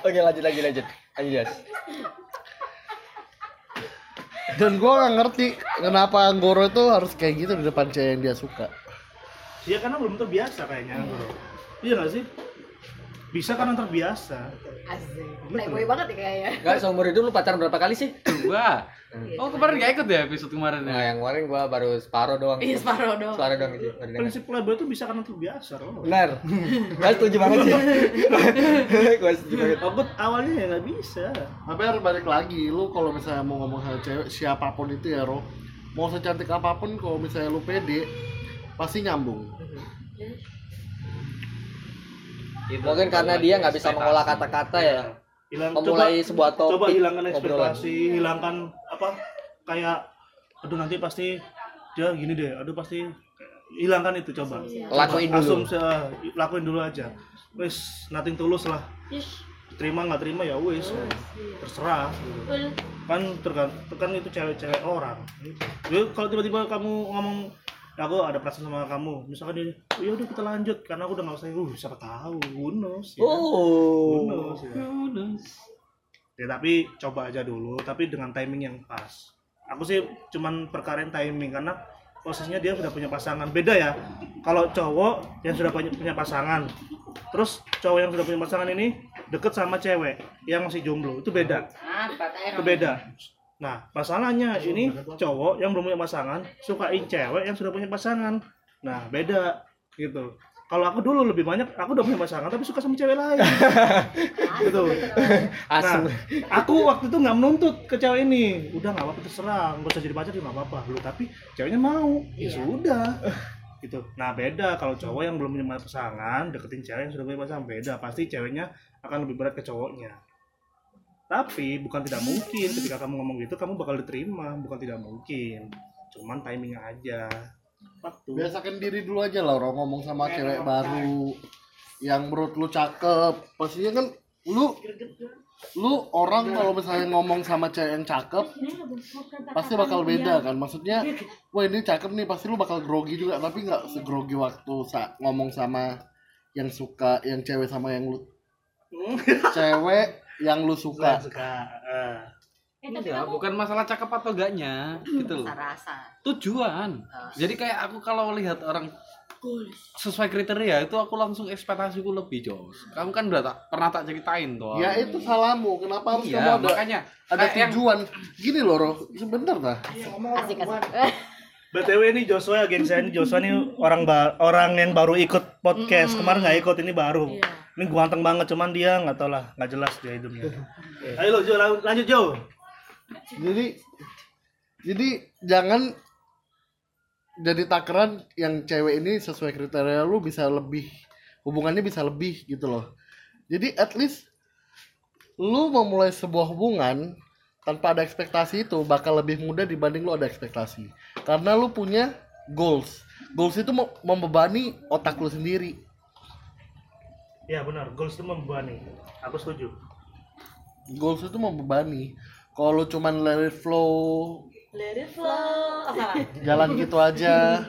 oke lanjut lagi lanjut lanjut Yas. dan gua nggak ngerti kenapa Goro itu harus kayak gitu di depan cewek yang dia suka. Iya karena belum terbiasa kayaknya bro. Iya gak sih? Bisa karena terbiasa. asik playboy banget ya kayaknya Enggak, seumur hidup lu pacaran berapa kali sih? dua. Oh kemarin nggak ikut ya episode kemarin Nah, ya? yang kemarin gua baru separuh doang. iya separuh dong Separuh doang gitu. Prinsip playboy itu bisa karena terbiasa loh. Benar. Gua setuju banget sih. Gua setuju banget. Aku awalnya ya nggak bisa. Tapi harus balik lagi, lu kalau misalnya mau ngomong sama cewek siapa pun itu ya, Ro. Mau secantik apa pun kalau misalnya lu pede, pasti nyambung. Mungkin karena dia nggak bisa mengolah kata-kata ya. Hilang, Memulai sebuah topik, Coba hilangkan obrolan. ekspektasi, hilangkan apa? Kayak, aduh nanti pasti dia gini deh. Aduh pasti hilangkan itu coba. Lakuin dulu. Asumsi, lakuin dulu aja. Wes, nothing tulus lah. Terima nggak terima ya wes, terserah. kan tergantung kan itu cewek-cewek orang jadi kalau tiba-tiba kamu ngomong aku ada perasaan sama kamu. Misalkan dia oh, ya udah kita lanjut. Karena aku udah nggak usah uh siapa tahu. Knows ya. Oh. Knows, ya. ya tapi coba aja dulu tapi dengan timing yang pas. Aku sih cuman perkarain timing karena posisinya dia sudah punya pasangan. Beda ya kalau cowok yang sudah punya punya pasangan terus cowok yang sudah punya pasangan ini deket sama cewek yang masih jomblo itu beda. Teh itu beda Nah, masalahnya ini cowok yang belum punya pasangan sukain cewek yang sudah punya pasangan. Nah, beda gitu. Kalau aku dulu lebih banyak, aku udah punya pasangan tapi suka sama cewek lain. gitu. Nah, aku waktu itu nggak menuntut ke cewek ini. Udah nggak apa-apa terserah, nggak usah jadi pacar juga nggak apa-apa. Lu tapi ceweknya mau, ya sudah. Gitu. Nah, beda kalau cowok yang belum punya pasangan deketin cewek yang sudah punya pasangan beda. Pasti ceweknya akan lebih berat ke cowoknya. Tapi bukan tidak mungkin ketika kamu ngomong gitu kamu bakal diterima, bukan tidak mungkin. Cuman timing aja. Waktu. biasakan diri dulu aja lah orang ngomong sama cewek baru yang menurut lu cakep pastinya kan lu lu orang kalau misalnya ngomong sama cewek yang cakep pasti bakal beda kan maksudnya wah ini cakep nih pasti lu bakal grogi juga tapi nggak segrogi waktu saat ngomong sama yang suka yang cewek sama yang lu cewek yang lu suka suka. eh. Eh, tapi Ya, bukan masalah cakep atau enggaknya gitu loh. Rasa. Tujuan. Jadi kayak aku kalau lihat orang sesuai kriteria itu aku langsung ekspektasiku lebih jos. Kamu kan udah tak, pernah tak ceritain tuh. ya itu salahmu kenapa harus Iya, kamu ada makanya ada kayak yang- tujuan gini loh Roh sebentar dah Asik asik. BTW ini Joshua geng saya ini Joshua ini orang ba- orang yang baru ikut podcast. Kemarin nggak ikut, ini baru. Ini ganteng banget cuman dia nggak tahu lah, nggak jelas dia hidupnya. Ayo lo Jo, lan- lanjut Jo. jadi jadi jangan jadi takaran yang cewek ini sesuai kriteria lu bisa lebih hubungannya bisa lebih gitu loh jadi at least lu memulai sebuah hubungan tanpa ada ekspektasi itu bakal lebih mudah dibanding lu ada ekspektasi karena lu punya goals goals itu mem- membebani otak lu sendiri Ya benar, goals itu membebani. Aku setuju. goals itu membebani kalau lu cuman let it flow Let it flow. Salah. jalan gitu aja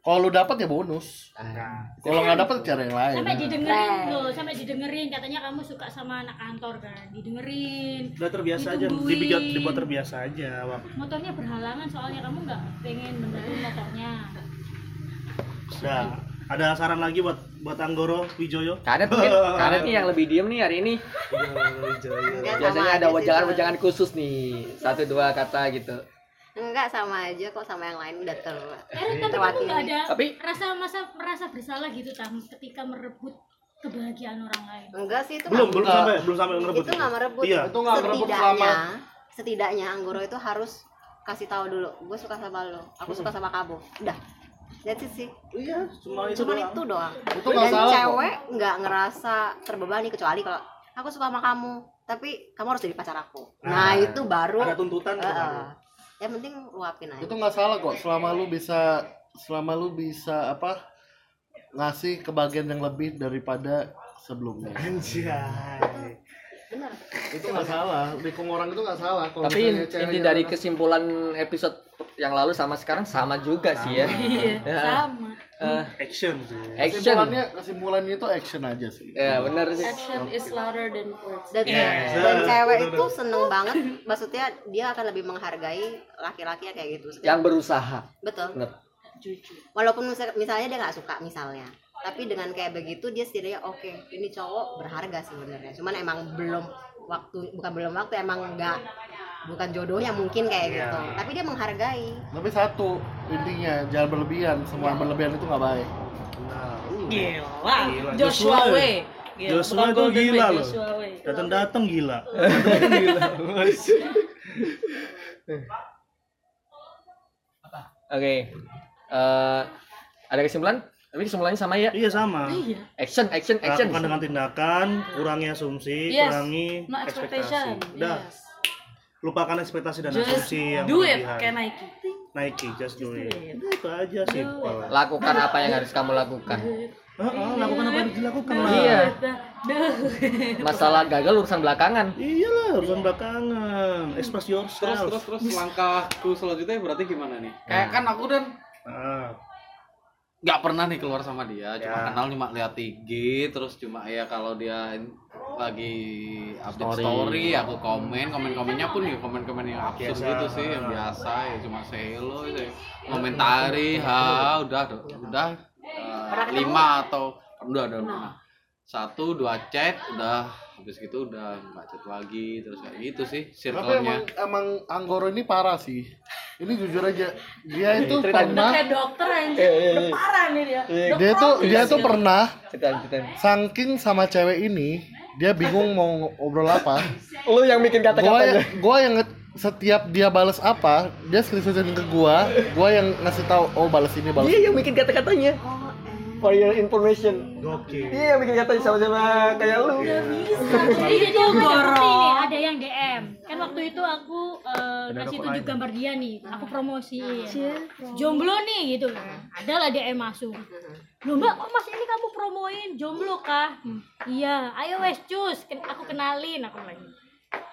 kalau lu dapat ya bonus Nah, kalau nggak dapat cari yang lain sampai didengerin loh, sampai didengerin katanya kamu suka sama anak kantor kan, didengerin. udah terbiasa aja, dibuat dibuat terbiasa aja. Wak. Motornya berhalangan soalnya kamu nggak pengen benerin motornya. Udah. Ada saran lagi buat buat Anggoro Wijoyo? Karet mungkin, karet nih yang lebih diem nih hari ini. Enggak Biasanya ada wajangan-wajangan khusus nih, satu dua kata gitu. Enggak sama aja kok sama yang lain udah ter Eh, tapi kamu terwakili. nggak ada Tapi- rasa masa merasa bersalah gitu tam ketika merebut kebahagiaan orang lain. Enggak sih itu Belum, belum sampai belum sampai ngerebut. itu nggak merebut. Iya. Itu nggak merebut setidaknya, setidaknya Anggoro itu harus kasih tahu dulu, gue suka sama lo, aku suka sama kamu. Udah. That's it sih. Iya, cuma itu Cuman doang. itu doang. Itu Dan salah cewek nggak ngerasa terbebani kecuali kalau aku suka sama kamu, tapi kamu harus jadi pacar aku. Nah, itu baru Ada tuntutan baru. yang penting luapin aja. itu nggak salah kok selama lu bisa selama lu bisa apa ngasih kebahagiaan yang lebih daripada sebelumnya Anjay. Bener. itu nggak salah dukung orang itu nggak salah kalau Tapi inti dari kesimpulan episode yang lalu sama sekarang sama juga sih ya. Sama. eh, Action sih. action. kesimpulannya kesimpulannya itu action aja sih Ya benar sih. Action is louder than words. Dan, Yes. dan cewek Betul, itu seneng banget, maksudnya dia akan lebih menghargai laki-laki kayak gitu. Yang berusaha. Betul. Bener. Walaupun misal- misalnya dia nggak suka misalnya, tapi dengan kayak begitu dia setidaknya oke, ini cowok berharga sebenarnya. Cuman emang belum waktu, bukan belum waktu, emang nggak bukan jodohnya mungkin kayak gitu. Tapi dia menghargai. tapi satu intinya jangan berlebihan semua yang berlebihan itu nggak baik Nah. Gila. Gila. Joshua Joshua. way. Gila, Joshua itu gila loh. Joshua way. Datang-datang gila. Oke. Eh, ada kesimpulan? Tapi kesimpulannya sama ya. Iya sama. Action, action, action. Lakukan dengan tindakan, kurangi asumsi, Yes. kurangi No expectation. ekspektasi. Udah, Yes. Lupakan ekspektasi dan Just asumsi yang do it kayak Nike. Nike, just do it. Udah, itu aja simple. Lakukan apa yang harus kamu lakukan. Heeh, lakukan apa yang harus dilakukan lah. Iya. Masalah gagal urusan belakangan. Iyalah, urusan belakangan. Express Terus yourself. terus terus langkahku selanjutnya berarti gimana nih? Kayak kan aku dan Ah, nggak pernah nih keluar sama dia, cuma Ya. kenal cuma lihat IG, terus cuma ya kalau dia lagi update Story. story, aku komen, komen-komennya pun ya komen-komen yang absurd Biasa. gitu sih, yang biasa ya cuma say hello, gitu ya. komentari, ha udah udah eh, lima atau udah udah pernah. satu dua chat udah habis gitu udah nggak chat lagi terus kayak gitu sih Tapi circle-nya emang emang Anggoro ini parah sih. Ini jujur aja, dia itu Cerita- pernah kayak dokter anjir udah parah nih dia dia tuh dia tuh pernah saking sama cewek ini, dia bingung mau ngobrol apa. Lu yang bikin Gua kata-katanya. gua yang setiap dia balas apa, dia screenshotin ke gua, gua yang ngasih tahu oh balas ini balas. Dia yang bikin kata-katanya. For your information. Oke. Dia yang bikin katanya sama-sama kayak lu. Jadi jadi aku ada bukti nih, ada yang DM. Kan waktu itu aku eh, ngasih tunjuk gambar dia nih, aku promosi. Jomblo nih gitu kan. Adalah DM masuk. Loh mbak, kok mas ini kamu promoin jomblo kah? "Hmm, iya, ayo wes cus, aku kenalin aku lagi.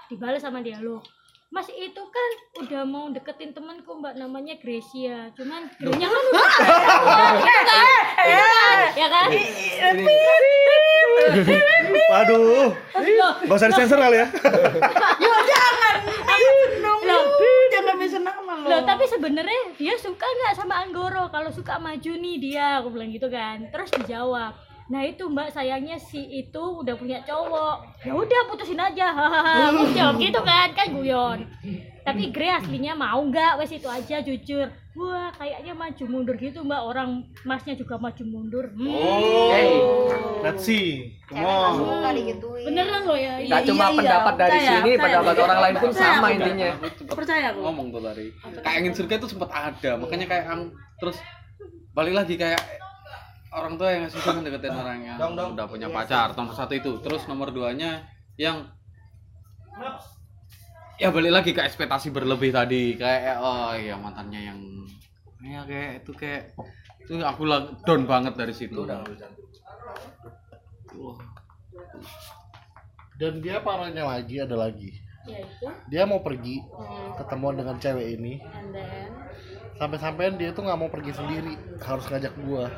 Dibalas sama dia loh. Mas itu kan udah mau deketin temanku mbak namanya Gracia. Cuman Grenya kan udah ya kan? Waduh. Loh, Gak usah disensor kali ya. Loh, jangan. Bisa nama lo Loh, tapi sebenarnya dia suka nggak sama Anggoro? Kalau suka maju nih dia, aku bilang gitu kan. Terus dijawab, nah itu mbak sayangnya si itu udah punya cowok. Ya udah putusin aja, hahaha. Jawab gitu kan, kan guyon. Tapi Gre aslinya mau nggak? Wes itu aja jujur. Wah, kayaknya maju mundur gitu mbak. Orang masnya juga maju mundur. Hmm. Hey, Let's see. Come nggak on. Beneran loh ya. tak cuma pendapat dari percaya, sini, percaya. pendapat orang lain pun Percaya sama aku. intinya. percaya aku ngomong tuh tadi kayak angin surga itu sempat ada makanya kayak ang terus balik lagi kayak orang tua yang ngasih kan deketin orang yang Dong, dong. udah punya pacar nomor satu itu. Terus nomor duanya yang ya balik lagi ke ekspektasi berlebih tadi. Kayak oh iya mantannya yang ya kayak itu kayak itu aku lah down banget dari situ. Wah, Dan dia parahnya lagi ada lagi. Dia mau pergi ketemuan dengan cewek ini. And then, Sampai-sampai dia tuh nggak mau pergi sendiri, harus ngajak gua.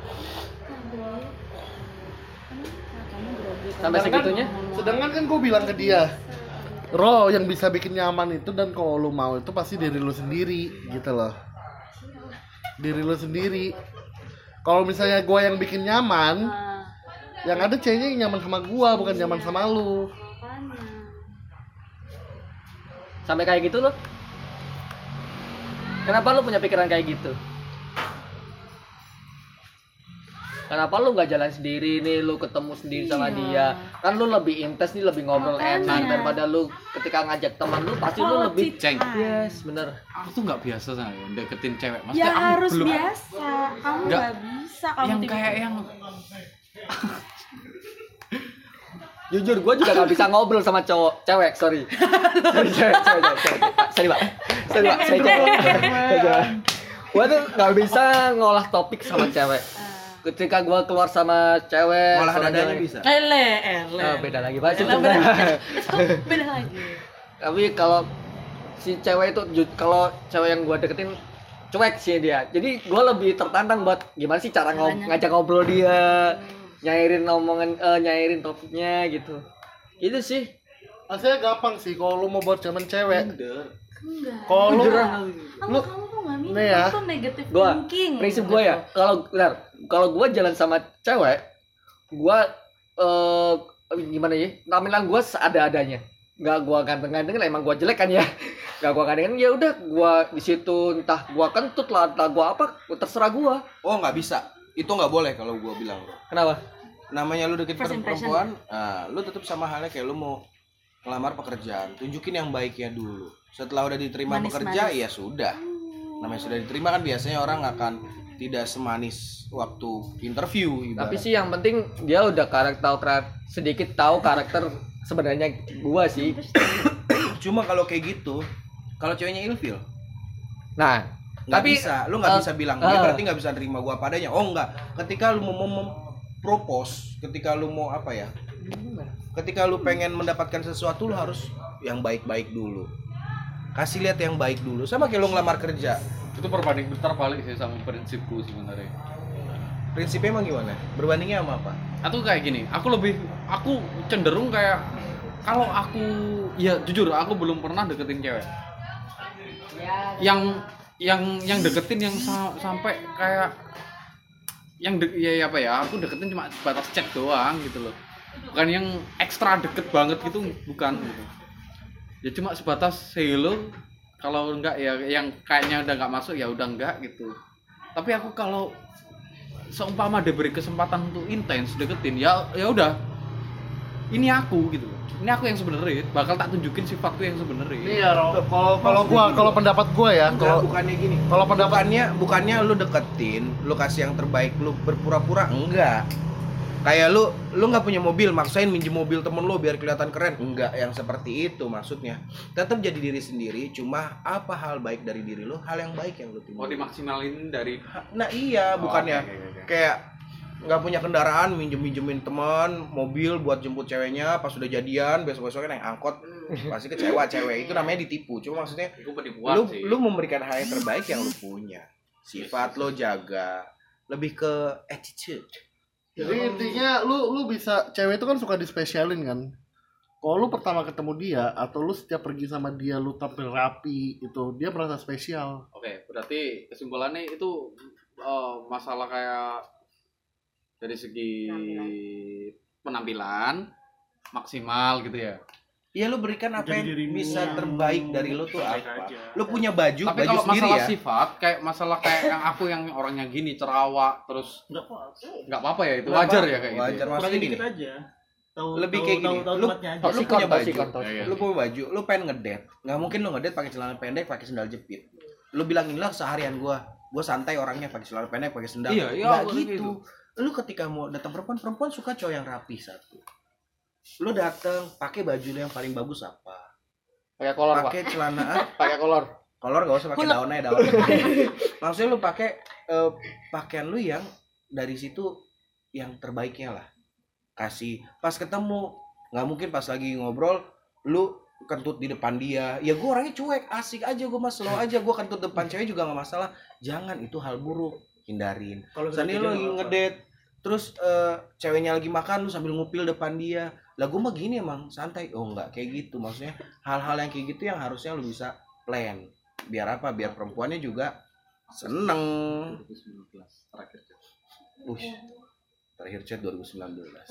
Sampai segitunya. Sedangkan kan gue bilang ke dia, Ro yang bisa bikin nyaman itu dan kalau lu mau itu pasti diri lu sendiri gitu loh. Diri lu sendiri. Kalau misalnya gua yang bikin nyaman, yang ada ceweknya yang nyaman sama gua bukan nyaman sama lu. Sampai kayak gitu loh. Kenapa lu punya pikiran kayak gitu? Kenapa lu nggak jalan sendiri nih, lu ketemu sendiri sama dia? Kan lu lebih intens nih, lebih ngobrol enak daripada lu ketika ngajak teman lu pasti lu lebih ceng Yes, bener. aku tuh nggak biasa sama deketin cewek ya maksudnya aku harus belum biasa kamu Nggak. bisa kamu yang tiba- kayak yang Jujur, gue juga gak bisa ngobrol sama cowok, cewek, sorry. sorry, cewek, cewek, cewek, cewek. Pak, Sorry, Pak. Sorry, Pak. Saya cowok. Gue tuh gak bisa ngolah topik sama cewek. Ketika gue keluar sama cewek, Malah sama dadanya cewek- bisa. ele ele Oh, beda lagi, Pak. Itu beda, beda lagi Tapi kalau si cewek itu, kalau cewek yang gue deketin, cuek sih dia. Jadi gue lebih tertantang buat gimana sih cara ngob- ngajak ngobrol dia, nyairin omongan, eh, nyairin topiknya gitu. Itu sih. Maksudnya gampang sih kalau lu mau buat zaman cewek. Kalau lu kamu kamu tuh nggak minta Nih ya. kamu tuh negative gua thinking prinsip gua ya. Kalau benar kalau gua jalan sama cewek gua eh gimana ya? Tampilan gua seada-adanya. Nggak gua ganteng-ganteng emang gua jelek kan ya? Nggak gua ganteng ya udah. Gua di situ entah gua kentut lah entah gua apa terserah gua. Oh nggak bisa. Itu nggak boleh kalau gua bilang. bro. kenapa Namanya lu deket First perempuan, nah, lu tetap sama halnya kayak lu mau ngelamar pekerjaan. Tunjukin yang baiknya dulu. Setelah udah diterima Manis-manis. bekerja, ya sudah. Namanya sudah diterima kan biasanya orang akan tidak semanis waktu interview. tapi ibarat. sih yang penting dia udah karakter tahu sedikit tahu karakter sebenarnya gua sih Cuma kalau kayak gitu, kalau ceweknya ilfil, nah nggak Tapi, bisa, lu nggak eh, bisa bilang dia eh. berarti nggak bisa terima gua padanya. Oh enggak, ketika lu mau mem- propose, ketika lu mau apa ya? Ketika lu pengen mendapatkan sesuatu lu harus yang baik-baik dulu. Kasih lihat yang baik dulu. Sama kayak lu ngelamar kerja. itu perbanding terbalik sih sama prinsipku sebenarnya Prinsipnya emang gimana? Berbandingnya sama apa? atau kayak gini aku lebih aku cenderung kayak kalau aku ya jujur aku belum pernah deketin cewek yang yang yang deketin yang sa- sampai kayak yang de ya, ya apa ya aku deketin cuma batas chat doang gitu loh. Bukan yang ekstra deket banget gitu bukan gitu. ya cuma sebatas say hello. Kalau enggak ya yang kayaknya udah nggak masuk ya udah enggak gitu. Tapi aku kalau seumpama diberi kesempatan untuk intens deketin ya ya udah ini aku gitu ini aku yang sebenarnya bakal tak tunjukin sifatku yang sebenarnya Iya. Kalau kalau gua kalau pendapat gua ya, Enggak, kalau bukannya gini. kalau pendapat bukannya lu deketin, lu kasih yang terbaik, lu berpura-pura enggak. Kayak lu lu nggak punya mobil, maksain minjem mobil temen lu biar kelihatan keren. Enggak yang seperti itu maksudnya. Tetap jadi diri sendiri, cuma apa hal baik dari diri lu, hal yang baik yang lu mau tunjukin. dimaksimalin dari Nah iya, Oh, bukannya oke, oke, oke. kayak nggak punya kendaraan minjem minjemin teman mobil buat jemput ceweknya pas udah jadian besok besoknya naik angkot pasti kecewa. Cewek itu namanya ditipu. Cuma maksudnya lu sih. lu memberikan hal yang terbaik yang lu punya. Sifat lo jaga. Lebih ke attitude. Jadi intinya lu lu bisa cewek itu kan suka dispesialin kan. Kalau lu pertama ketemu dia atau lu setiap pergi sama dia lu tampil rapi itu dia merasa spesial. Oke, berarti kesimpulannya itu eh, masalah kayak dari segi penampilan. maksimal gitu ya. Iya lu berikan apa Jadi yang bisa yang terbaik dari lu tuh apa? aja. lu punya baju Tapi baju kalau sendiri masalah ya? sifat, kayak masalah kayak yang aku yang orangnya gini cerawak terus nggak apa-apa ya itu wajar apa, ya kayak gitu. wajar ya? maksudnya Kurangin gini. dikit aja. Tahu lebih kayak gini. tahu- tahu lu, lu punya baju. lu punya baju lu pengen ngedate nggak mungkin lu ngedate pakai celana pendek pakai sendal jepit. Lu bilangin lah seharian gua. Gua santai orangnya pakai celana pendek pakai sendal. Iya, iya, nggak aku gitu lu ketika mau datang perempuan perempuan suka cowok yang rapi satu. Lu datang pakai baju lu yang paling bagus apa? Pakai kolor, Pak. pakai celana ah, Pakai kolor. kolor gak usah pakai daun aja daun. Maksudnya lu pakai eh, pakaian lu yang dari situ yang terbaiknya lah. Kasih pas ketemu nggak mungkin pas lagi ngobrol lu kentut di depan dia. Ya gua orangnya cuek asik aja gua mas slow aja gua kentut depan cewek juga nggak masalah. Jangan itu hal buruk. Hindarin. Kalau Misalnya lu lagi ngedate terus eh, ceweknya lagi makan lu sambil ngupil depan dia. Lah gue mah gini emang santai. Oh enggak kayak gitu. Maksudnya hal-hal yang kayak gitu yang harusnya lu bisa plan. Biar apa? Biar perempuannya juga seneng. 2019 terakhir. Ush, terakhir chat 2019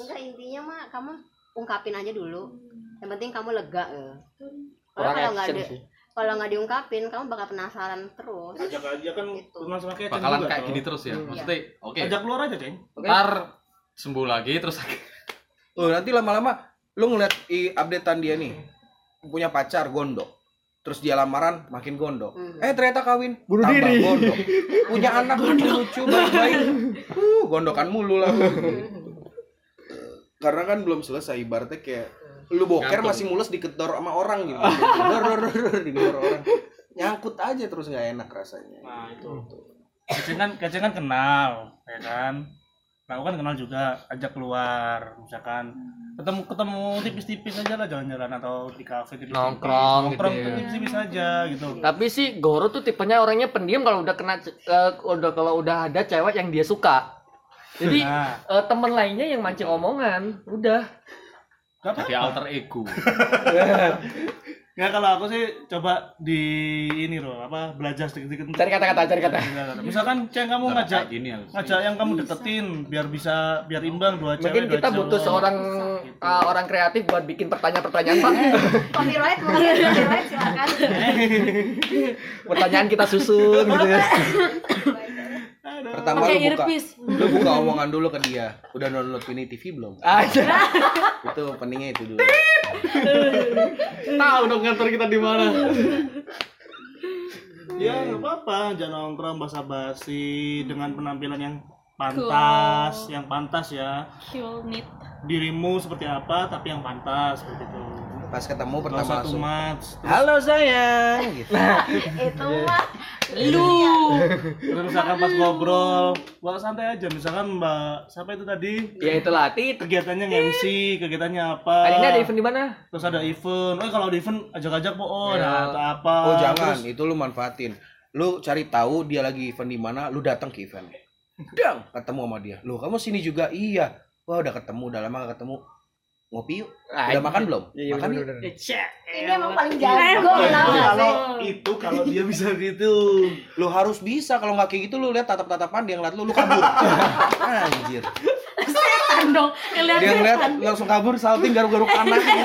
enggak intinya mah kamu ungkapin aja dulu. Yang penting kamu lega ya. Karena Kurang kalau nggak sih. Kalau nggak diungkapin kamu bakal penasaran terus ajak aja kan Gitu. kayak Bakalan kayak gini terus ya. Iya. Maksudnya oke. Ajak keluar aja, Ceng. Ntar sembuh lagi terus Oh, nanti lama-lama lu ngeliat i updatean dia nih punya pacar gondok terus dia lamaran makin gondok Hmm. eh ternyata kawin bunuh diri gondok punya anak lucu baik-baik uh, gondokan mulu lah karena kan belum selesai ibaratnya kayak lu boker masih mulus diketor sama orang gitu Dor, dor, dor, digedor orang nyangkut aja terus nggak enak rasanya Nah, itu. Keceng kan, Keceng kan kenal, ya kan? Nah, aku kan kenal juga, ajak keluar, misalkan ketemu ketemu tipis-tipis aja lah jalan-jalan atau di kafe tipis Nongkrong gitu nongkrong ya. tuh tipis-tipis aja gitu. Tapi sih Goro tuh tipenya orangnya pendiam kalau udah kena eh, udah kalau udah ada cewek yang dia suka. Jadi Nah, eh, temen lainnya yang mancing omongan, udah. Gak apa jadi alter ego. Nggak, kalau aku sih coba di ini loh, apa belajar sedikit-sedikit. Cari kata-kata, cari kata. Misalkan Ceng kamu Ntar ngajak gini ya. ngajak yang kamu deketin biar bisa biar imbang dua cewek Mungkin dua kita butuh seorang Gitu. eh, orang kreatif buat bikin pertanyaan-pertanyaan, Pak. copyright mungkin copyright silakan Pertanyaan kita susun gitu ya. pertama Pakai lu buka earpiece. lu buka omongan dulu ke dia udah download ini TV belum Aja. itu pentingnya itu dulu Tahu dong kantor kita di mana. Ya nggak apa-apa, jangan nongkrong basa-basi dengan penampilan yang pantas, yang pantas ya. Cool. Dirimu seperti apa, tapi yang pantas seperti itu. Pas ketemu pertama too langsung much. halo sayang gitu itu mah Lu. Terus misalkan pas ngobrol, wah santai aja. Misalkan Mbak, siapa itu tadi? Ya itulah, Tit. Kegiatannya MC, kegiatannya apa? Ini ada event di mana? Terus ada event. Oh kalau ada event ajak-ajak po, oh Ya. atau apa? oh jangan Terus, itu lu manfaatin lu cari tahu dia lagi event di mana lu datang ke event dang ketemu sama dia lu kamu sini juga iya wah udah ketemu udah lama gak ketemu ngopi yuk. Udah makan belum? Iya, makan bener, yuk. ini emang paling jago gak kalau itu kalau dia bisa gitu. lu harus bisa kalau nggak kayak gitu lu lihat tatap tatapan dia ngeliat lu lu kabur. Anjir. Setan dong. Ngeliat dia ngeliat langsung kabur salting garuk-garuk anak gitu.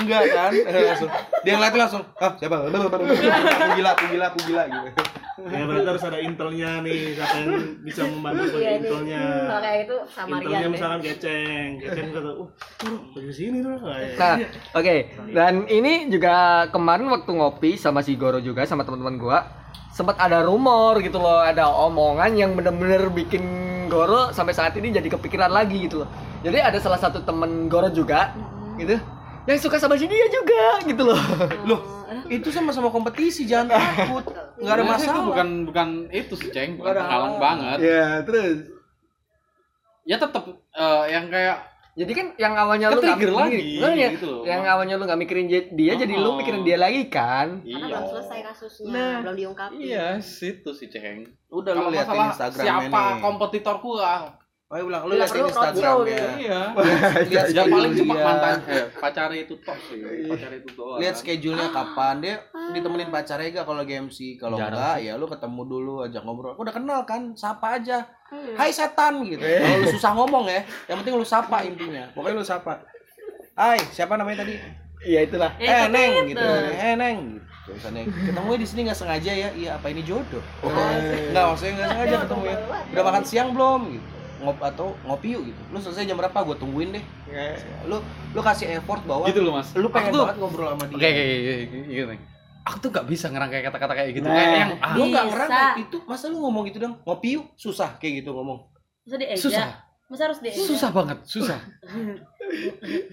enggak kan? Eh, langsung. Dia ngeliat langsung ah siapa? Aku gila aku gila aku gila gitu Ya berarti harus ada intelnya nih, siapa yang bisa membantu sebagai Iya intelnya. Kalau kayak itu sama Intelnya Rian deh. misalkan keceng, keceng kata, uh, tuh, pergi sini tuh. Kayak. Nah, oke. Dan ini juga kemarin waktu ngopi sama si Goro juga sama teman-teman gua sempat ada rumor gitu loh, ada omongan yang bener-bener bikin Goro sampai saat ini jadi kepikiran lagi gitu loh. Jadi ada salah satu temen Goro juga gitu yang suka sama si dia juga gitu loh. loh itu sama-sama kompetisi jangan takut nggak ada Sebenarnya itu masalah bukan bukan itu sih ceng bukan penghalang halang. banget Ya, terus ya tetap eh, yang kayak jadi kan yang awalnya lu mikirin- lagi, Makanya, gitu loh. yang awalnya lu nggak mikirin dia, dia jadi lu Oh. mikirin dia lagi kan Karena iya belum selesai kasusnya, Nah. belum diungkapin. iya situ sih ceng udah lu lihat masalah Instagramnya siapa nih kompetitorku ah oh iya bilang lu lihat perlu Instagramnya roadshow iya lihat ya paling schedule cuma mantan eh, pacar itu tok sih pacar itu doang. Lihat schedule-nya kapan dia ditemenin pacarnya gak kalau lagi MC kalau enggak ya lu ketemu dulu ajak ngobrol. Udah kenal kan sapa aja. Hai setan gitu. Kalau lu susah ngomong ya yang penting lu sapa intinya. Pokoknya lu sapa. Hai siapa namanya tadi? Iya itulah. Eh neng gitu. eh neng gitu misalnya. Ketemu di sini nggak sengaja ya? Iya apa ini jodoh? Oh, nggak maksudnya nggak sengaja ketemu ya. udah makan siang belum gitu ngop atau ngopi yuk gitu. Lu selesai jam berapa? Gue tungguin deh. Lu lu kasih effort bahwa gitu loh mas. lu pengen Aku tuh- banget ngobrol sama dia. Oke oke oke oke, gitu. Aku tuh gak bisa ngerangkai kata-kata kayak gitu. Nah. kayak yang ah, lu nggak Bisa. ngerangkai itu. Masa lu ngomong gitu dong? Ngopi yuk susah kayak gitu ngomong. Dieja? susah Masa harus dieja? susah banget susah.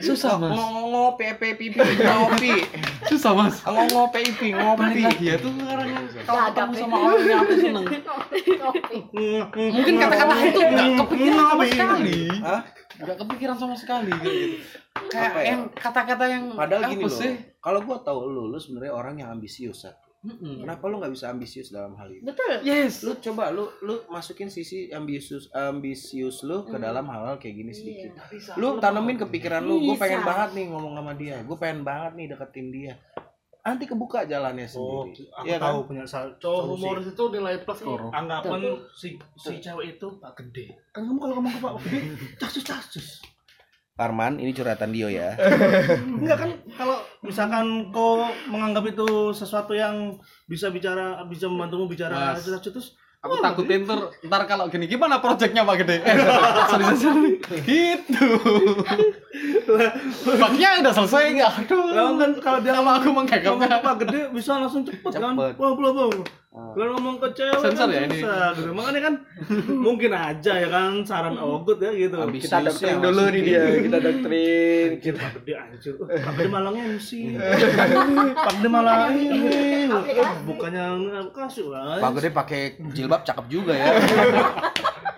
Susah mas. Ngomong pepe pipi ngopi. Susah mas. Ngomong pipi ngopi. Lagi ya tuh sekarang kalau ketemu sama orang yang aku seneng. Mungkin kata-kata itu nggak kepikiran sama sekali. Hah? nggak kepikiran sama sekali kayak gitu. Kayak ya? yang kata-kata yang padahal gini loh sih? kalau gua tahu lu lu sebenarnya orang yang ambisius Mm-mm. kenapa lu nggak bisa ambisius dalam hal ini Betul. yes. Lu coba lu lu masukin sisi ambisius ambisius lu ke dalam hal-hal kayak gini sedikit. Lu tanemin kepikiran lu gue pengen Bisa. banget nih ngomong sama dia. Gue pengen banget nih deketin dia. Nanti kebuka jalannya Oh, sendiri. aku Iya kan? tahu punya sal- Cowok humoris itu nilai plus koro. Anggapan si si cewek itu Pak Gede. Kan kamu kalau ngomong ke Pak Gede, casus casus. Arman ini curhatan Dio ya. Enggak kan kalau misalkan kau menganggap itu sesuatu yang bisa bicara bisa membantumu bicara terus aku takutin ntar ntar kalau gini gimana proyeknya pak gede? Eh, sorry sorry, sorry. gitu baknya udah selesai nggak aduh Lah kan kalau dia sama aku ngomong ke menganggapnya Pak Gede bisa langsung cepet, kan. Wah, belum belum. Kalau ngomong ke cewek Sensor kan ya ini? gitu. Makanya kan mungkin aja ya kan saran Ogut ya gitu. Ambisius kita doktrin ya, dulu nih dia kita doktrin Pak Gede anjir. Pak Gede malah MC. Pak Gede malah ini. Uh, Bukannya kasih lah. Pak Gede pakai jilbab cakep juga ya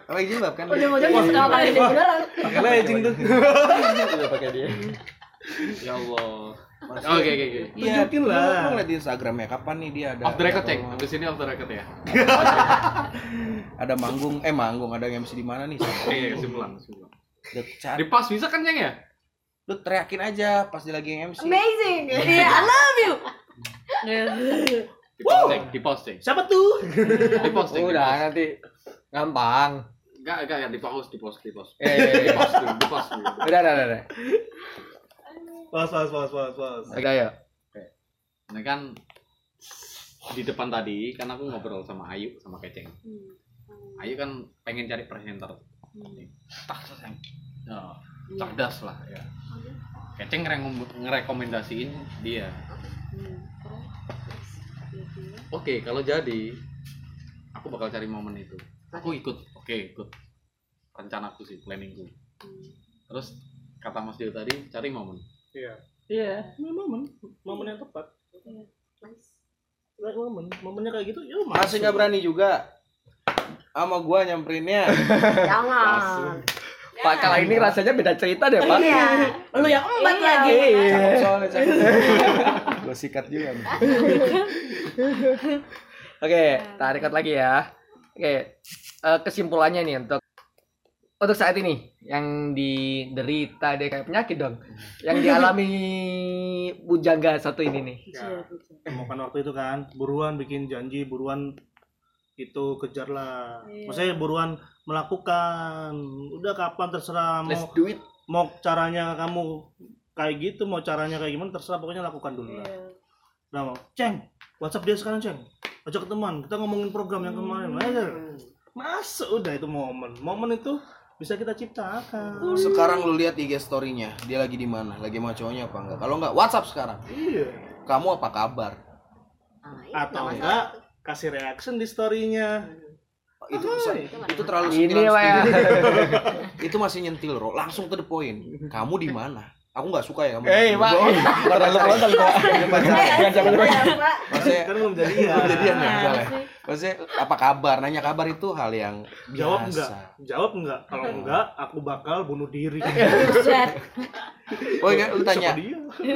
pakai jilbab kan? Ujung-ujung dia suka pakai dia beneran. Pakai legend tuh. pakai dia? Ya allah. Oke oke oke. Iya, Tunjukin lah. Lu ngeliat di Instagramnya kapan nih dia ada off the record cek. habis ini off the record ya. Ada manggung, eh manggung. Ada yang MC di mana nih? iya kesimpulan Lu cari, di pas bisa kan ceng ya? Lu teriakin aja pas dia lagi MC. Amazing. Iya, I love you. di post ceng di post ceng Siapa tuh? di post ceng udah nanti. Gampang enggak enggak ya di post di post di post eh di post dulu, di post dulu. udah udah udah, udah Pas pas pas pas pas. oke ayo Ini kan di depan tadi kan aku ngobrol sama Ayu sama Keceng. Ayu kan pengen cari presenter. Tak sayang. Ya, cerdas lah ya. Keceng ngere- ngerekomendasiin dia. Oke, kalau jadi aku bakal cari momen itu. Aku ikut, oke ikut. Rencanaku sih, planningku. Terus kata Mas Dio tadi cari momen. Iya. Iya. Ini momen, momen yang tepat. Right momen, momennya kayak gitu, ya Masih nggak berani juga sama gua nyamperinnya. Jangan. Pak kali ini rasanya beda cerita deh Pak Iya. Lu yang empat Iya. lagi. Cakep soalnya cakep. gua sikat juga. Oke, tarik lagi ya. Oke, eh, kesimpulannya nih untuk untuk saat ini yang diderita deh kayak penyakit dong, yang dialami bujangga satu ini nih. Emokan waktu itu kan, buruan bikin janji, buruan itu kejarlah. Maksudnya buruan melakukan. Udah kapan terserah let's mau do it. mau caranya kamu kayak gitu mau caranya kayak gimana terserah pokoknya lakukan dulu lah. Nah mau ceng WhatsApp dia sekarang ceng. Ajak ketemuan. Kita ngomongin program yang kemarin. Aja masuk. Udah itu momen. Momen itu bisa kita ciptakan. Sekarang lu lihat IG story-nya, dia lagi di mana? Lagi sama cowoknya apa enggak? Kalau enggak WhatsApp sekarang. iya. Kamu apa kabar? Ah, iya, atau nggak enggak kasih reaction di storynya. Itu bisa, itu terlalu ini sembilan Pak ya. itu masih nyentil, Ro. Langsung to the point. Kamu di mana? Aku nggak suka ya kamu. eh pak terlalu frontal pak jangan jangan Maksudnya kan belum jadian belum jadian ya misalnya. Maksudnya apa kabar? Nanya kabar itu hal yang jawab biasa. enggak jawab enggak kalau enggak aku bakal bunuh diri Oh iya, lu tanya,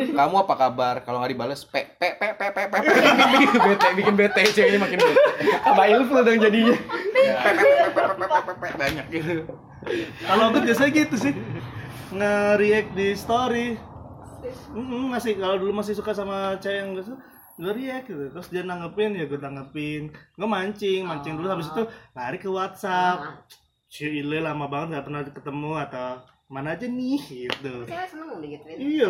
kamu apa kabar? Kalau nggak dibales, pe pe pe pe pe pe pe bikin bete bikin bete ceweknya makin bete tambah ilful dong jadinya banyak gitu. kalau aku biasanya gitu sih nge-react di story Mm, masih kalau dulu masih suka sama cewek yang gitu nge-react gitu terus dia nanggepin ya gue tanggepin gue mancing mancing dulu habis itu lari ke WhatsApp Cile lama banget nggak pernah ketemu atau mana aja nih gitu Cewek seneng loh digituin. Iya.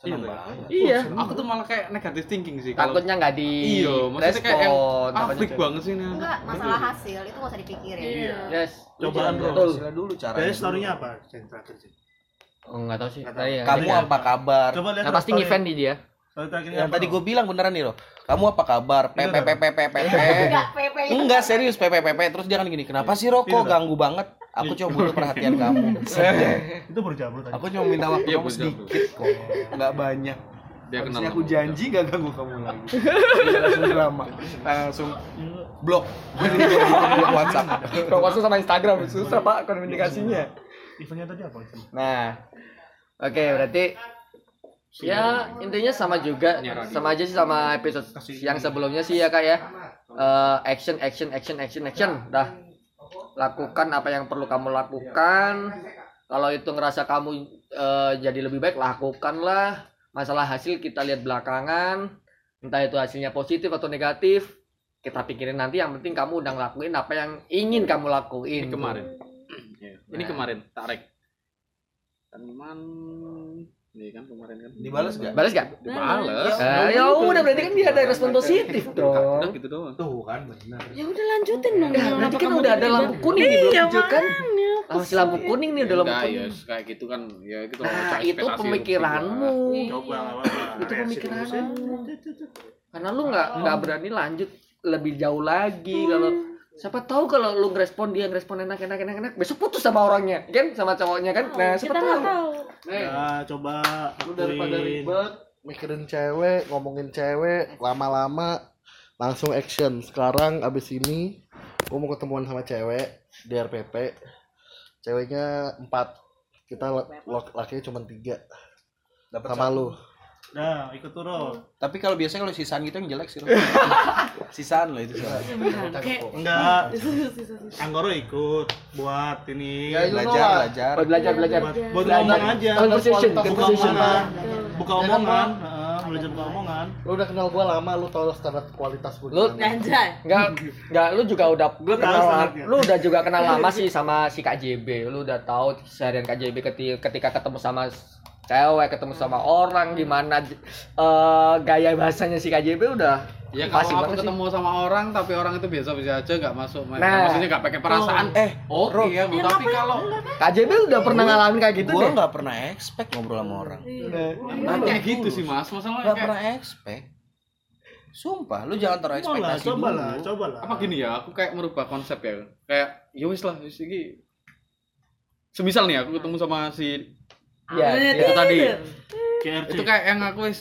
Seneng banget. Iya, aku tuh malah kayak negatif thinking sih. kalau- takutnya nggak di Iya, maksudnya kayak yang respon, ah, freak banget sih ini. Enggak, masalah hasil itu nggak usah dipikirin. yes cobaan bro betul Sila dulu caranya. Jadi storynya apa? Ceng, terakhir, Ceng. Oh, nggak tahu sih Nggak tahu. Tadi ya, Kamu tadi apa kabar? Coba lihat Nah, pasti story. event di dia. Story terakhirnya Yang apa, tadi gue bilang beneran nih loh. Kamu apa kabar? Pe pe pe pe pe pe pe. Enggak, PP. Enggak serius pe. Terus dia kan gini. Kenapa sih Roko Iya. ganggu banget? Aku cuma butuh perhatian kamu. itu baru tadi Aku cuma minta waktu Iya, kamu betul, sedikit kok. Enggak banyak. Dia kenal. Aku sama janji gak ganggu kamu lagi. Dia langsung drama. Langsung blok. Blok WhatsApp. Kalau WhatsApp sama Instagram susah pak komunikasinya. Eventnya tadi apa Nah, oke berarti ya intinya sama juga, sama aja sih sama episode yang sebelumnya sih ya kak ya. Eh, action, action, action, action, action. Dah lakukan apa yang perlu kamu lakukan. Kalau itu ngerasa kamu eh, jadi lebih baik, lakukanlah. Masalah hasil kita lihat belakangan. Entah itu hasilnya positif atau negatif, kita pikirin nanti. Yang penting kamu udah ngelakuin apa yang ingin kamu lakuin. Ini kemarin. Ini Nah. kemarin tarik. Teman Nih kan kemarin kan. Dibales gak? Balas gak? Dibales. Ah, ya udah berarti kan dia ada respon positif Udah dong. gitu doang. Tuh kan benar. ya udah lanjutin dong Ya, berarti kan udah ada lampu kuning nih belum kan? Ah, masih lampu kuning nih udah lampu Enggak, ya kuning. kayak gitu kan. Ya gitu Nah, cari itu pemikiranmu. coba Itu pemikiranmu. Karena lu nggak nggak berani lanjut lebih jauh lagi kalau siapa tahu kalau lu ngerespon dia ngerespon enak enak enak enak besok putus sama orangnya kan? Sama cowoknya kan? Nah siapa tahu. tahu. Nah coba Lu daripada ribet mikirin cewek, ngomongin cewek, lama-lama langsung action. Sekarang abis ini gua mau ketemuan sama cewek di RPP. Ceweknya empat, kita lo- lo- lakinya cuma tiga. Dapat Sama lu. Nah ikut turun. Tapi kalau biasanya kalau sisaan gitu yang jelek sih. Sisaan loh itu. enggak. Anggoro ikut buat ini Ya, lu Belajar, belajar. buat belajar belajar. Buat, buat ngomong aja conversation buka conversation omongan. Buka Ya kan, omongan Heeh, belajar buka omongan. Lu udah kenal gua lama, lu tau standar kualitas gua. Lu-. Anjay. Enggak, enggak lu juga udah Gua tahu kenal lu udah juga kenal lama sih sama si Kak JB. Lu udah tahu seharian Kak JB ketika, ketika ketemu sama cewek, ketemu sama orang gimana eh, gaya bahasanya si JB udah Ya kalau aku banget sih. ketemu sama orang tapi orang itu biasa-biasa aja nggak masuk main. Nah. maksudnya nggak pakai perasaan. Eh, Oke ya, tapi kalau Kak JB udah pernah ngalamin kayak gitu gue deh. nggak pernah expect ngobrol sama orang. nah, kayak gitu sih mas, masalahnya Nggak kayak pernah expect. Sumpah, lu jangan taruh coba lah ekspektasi coba dulu. lah coba lah apa gini ya, aku kayak merubah konsep ya. Kayak ya wis lah, wis iki. Semisal nih aku ketemu sama si Ya, itu ya. tadi. KRC Itu kayak yang aku wis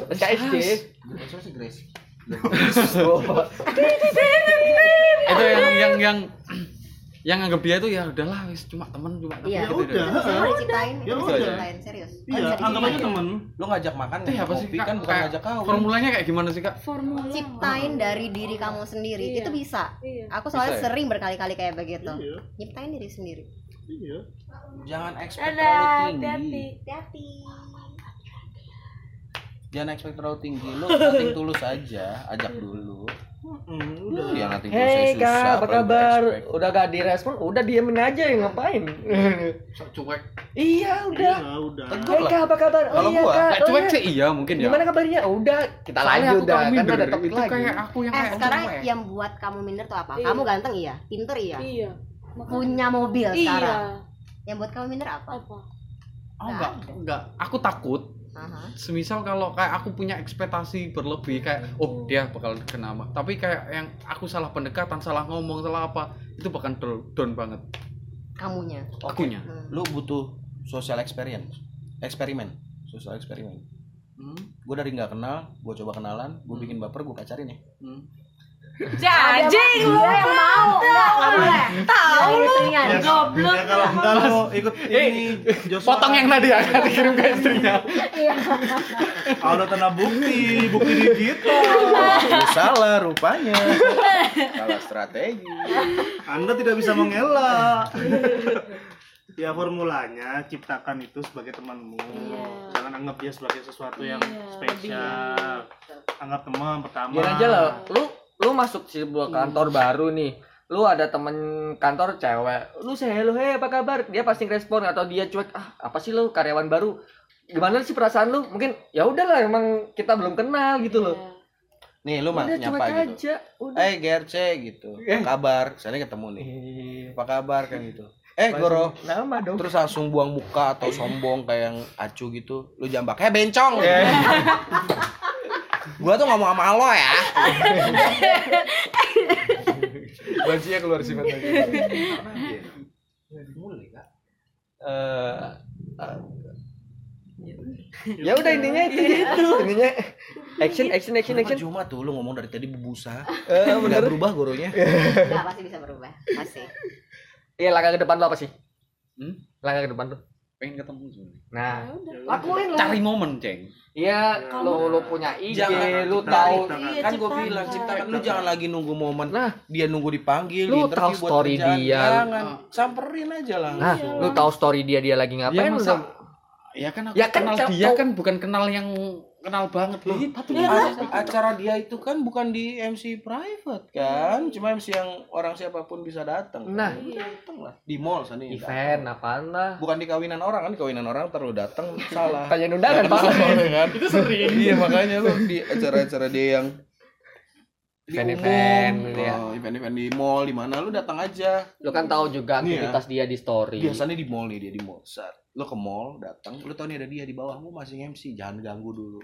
Grace. itu yang yang yang yang anggap dia itu ya udahlah wis cuma temen cuma temen Iya. gitu udah. Itu diciptain, Ya itu bisa udah. diciptain serius. iya anggap aja temen Lu ngajak makan, Eh ngajak apa sih kan bukan ngajak kau. Formulanya kayak gimana sih kak? formula Ciptain dari diri kamu sendiri, Iya. itu bisa. Iya. Aku soalnya Bisa ya? sering berkali-kali kayak begitu. iya Nyiptain diri sendiri. Iya Jangan expect Dadah, terlalu tinggi. hati-hati. Jangan expect terlalu tinggi. Lu nothing tulus aja, ajak dulu. Udah. Yang nanti Hei susah, kak, apa kabar? Udah gak direspon, udah diemin aja ya ngapain? Cuek. iya udah. Ya udah. Lah. kak, apa kabar? Oh Kalau iya gua, kak. Kayak oh cuek iya. sih iya mungkin ya. Gimana kabarnya? Udah, kita Soalnya lanjut aku dah. kalau Kan ada topik lagi. kayak aku yang eh sekarang cuek. yang buat kamu minder tuh apa Iya. kamu ganteng iya pinter iya Iya. Punya mobil Iya. sekarang yang buat kamu minder apa Apa? Oh enggak, enggak. Aku takut Aha. semisal kalau kayak aku punya ekspektasi berlebih kayak oh dia bakal kenapa tapi kayak yang aku salah pendekatan salah ngomong salah apa itu bakal down, banget kamunya akunya Hmm. Lu butuh social experience. Eksperimen. Social eksperimen. hmm, Gue dari nggak kenal, gue coba kenalan, gue bikin baper, gue pacarin ya. hmm. Jajing lu. yang mau enggak boleh tahu istrinya Ya, Goblok. ya kalau enggak lo ikut ini Joshua. potong yang tadi ya dikirim ke istrinya Ada tanda bukti, bukti digital. Lu salah rupanya. salah strategi. Anda tidak bisa mengelak. ya formulanya ciptakan itu sebagai temanmu. Jangan anggap dia sebagai sesuatu yang spesial. Anggap teman pertama. Gini aja lah, lu lu masuk sebuah kantor baru nih. Lu ada temen kantor cewek, lu say hello, hey apa kabar? Dia pasti respon atau dia cuek, ah apa sih lu karyawan baru? Gimana sih perasaan lu? Mungkin ya udahlah emang kita belum kenal gitu loh. Nih lu mah nyapa gitu. aja, udah. Eh Gerce gitu. Apa kabar? Saya ketemu nih. Apa kabar kan gitu. Eh Goro. Nama dong. Terus langsung buang muka atau sombong kayak yang acu gitu. Lu jambak, "Eh bencong." Gua tuh ngomong sama lo ya. Bajinya keluar sifat lagi Eh, eh, ya udah intinya itu itu intinya action action action action. Cuma tuh lu ngomong dari tadi bubusa. Eh, Udah berubah goronya. enggak pasti bisa berubah. Pasti. Iya langkah ke depan lo apa sih? Hmm? langkah ke depan tuh pengen ketemu sebenarnya nah lakuin lah cari momen ceng. Iya lo lo punya IG Jangan lu Nah, tahu. Iya, kan gue bilang ciptakan lu jangan lagi nunggu momen. Nah. dia nunggu dipanggil Lu di tahu buat story dia. jangan samperin aja lah. Nah lu tahu story dia dia lagi ya ngapain? masa? Udah- ya kan aku Ya kan, kenal dia kan bukan kenal yang kenal banget loh. A- acara dia itu kan bukan di MC private kan. Cuma MC yang orang siapa pun bisa datang. Nah. Lu datang lah. Di mall sana event apaan lah. Bukan di kawinan orang kan di kawinan orang terlalu datang salah. Tanya undangan, Pak. kan. Itu sering. Iya makanya lu di acara-acara dia yang Event-event gitu ya. oh, event-event di mall di mana? Lu datang aja. Lu kan tahu juga Iya. aktivitas dia di story. Biasanya di mall nih dia di mall. Set. lu ke mall datang lu tau nih ada dia di bawah. Lu masih MC jangan ganggu dulu.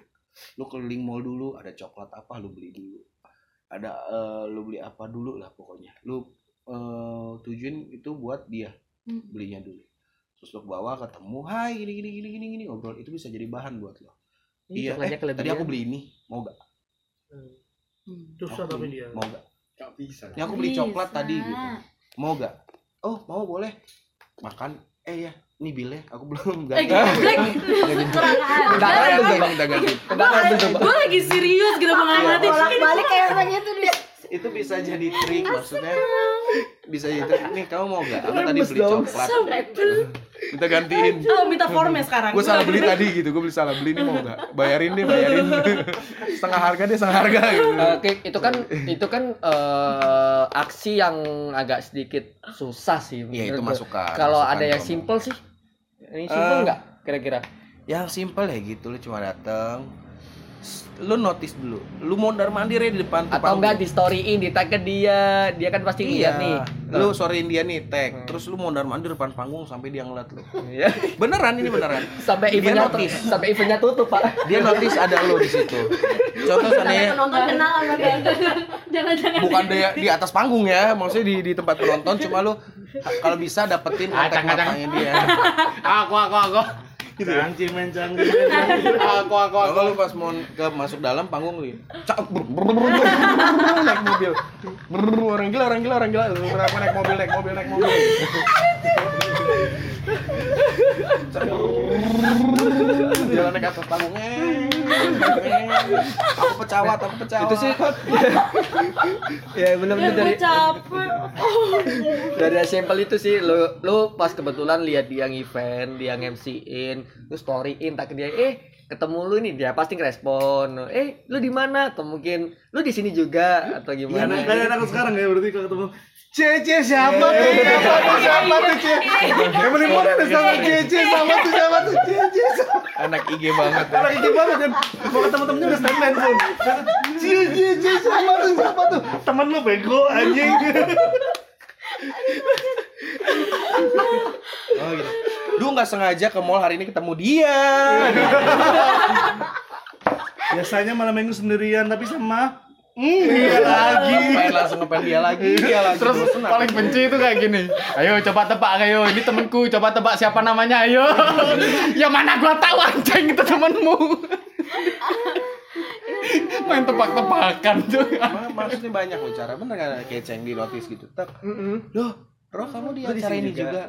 Lu keliling mall dulu ada coklat apa lu beli dulu. Ada eh, lu beli apa dulu lah pokoknya. Lu eh, tujuin itu buat dia belinya dulu. Terus lu ke bawah ketemu hai gini gini gini gini gini. Ngobrol itu bisa jadi bahan buat lo. Iya, eh, tadi aku beli ini mau gak Terus Aku tapi beli, dia. mau gak Gak bisa ini aku beli coklat Bisa. tadi gitu. Mau gak oh mau boleh. Makan. Eh ya ini bilnya. Aku belum ganti. Undangan tuh coba udah ganti? undangan tuh coba? Gue lagi serius gitu mengamati. balik kayak begitu dia itu bisa jadi trik maksudnya bisa trik nih kamu mau gak aku tadi beli coklat. Kita gantiin. Oh, minta formnya sekarang. gue salah beli tadi gitu. Gue beli salah beli. Nih mau gak bayarin deh bayarin. Setengah harga deh setengah harga gitu. Oke, itu kan itu kan eh, aksi yang agak sedikit susah sih. Iya, itu masukan, Kalau ada yang simple sih, ini simple Eh, nggak kira-kira? yang simple ya gitu. Lu cuma dateng lu notice dulu. Lu mondar mandir ya di depan Atau enggak di storyin, di tag ke dia, dia kan pasti iya. lihat nih. lu sorryin dia nih tag. Terus lu mondar mandir depan panggung sampai dia ngeliat lu. Iya. beneran ini beneran. Sampai Dia eventnya notice. sampai eventnya tutup pak. dia notice ada lu di situ. Contoh misalnya penonton kenal sama dia Jangan-jangan. bukan di, di atas panggung ya maksudnya di di tempat penonton. Cuma lu kalau bisa dapetin kontak Acang, acang. matanya dia. Aku aku aku Canggih men canggih. men, canggih. aku aku aku. Kalau lu pas mau ke masuk dalam panggung lu cak naik mobil. Brr, orang gila orang gila orang gila. Brr, naik mobil naik mobil naik mobil. Jalan naik atas panggung. Eh, eh, aku pecawat aku pecawat. Itu sih ya benar-benar dari dari simple itu sih lu lu pas kebetulan lihat dia event dia MC-in lu storyin tak ke dia eh ketemu lu nih dia pasti ngerespon eh lu di mana atau mungkin lu di sini juga atau Ya, gimana nah, kayak aku sekarang ya berarti kalau ketemu Cece siapa tuh? Siapa tuh? Siapa tuh? Cece. Yang paling muda ada sama Cece sama tuh siapa tuh? Cece. Anak IG banget. Anak ini banget kan. Mau ketemu temennya udah stand pun. Cece Cece siapa tuh? Siapa tuh? Temen lu bego anjing. Oh gitu. Lu nggak sengaja ke mall hari ini ketemu dia. Biasanya malam minggu sendirian tapi sama Hmm, iya lagi. Main langsung ngepel dia lagi. Dia lagi. Terus bosen apa? paling benci itu kayak gini. Ayo coba tebak ayo. Ini temenku, coba tebak siapa namanya ayo. ya mana gua tahu anjing itu temenmu. Main tebak-tebakan tuh. Ma- Maksudnya banyak loh cara bener gak keceng di notice gitu. Tak. Loh, Roh kamu di acara ini juga.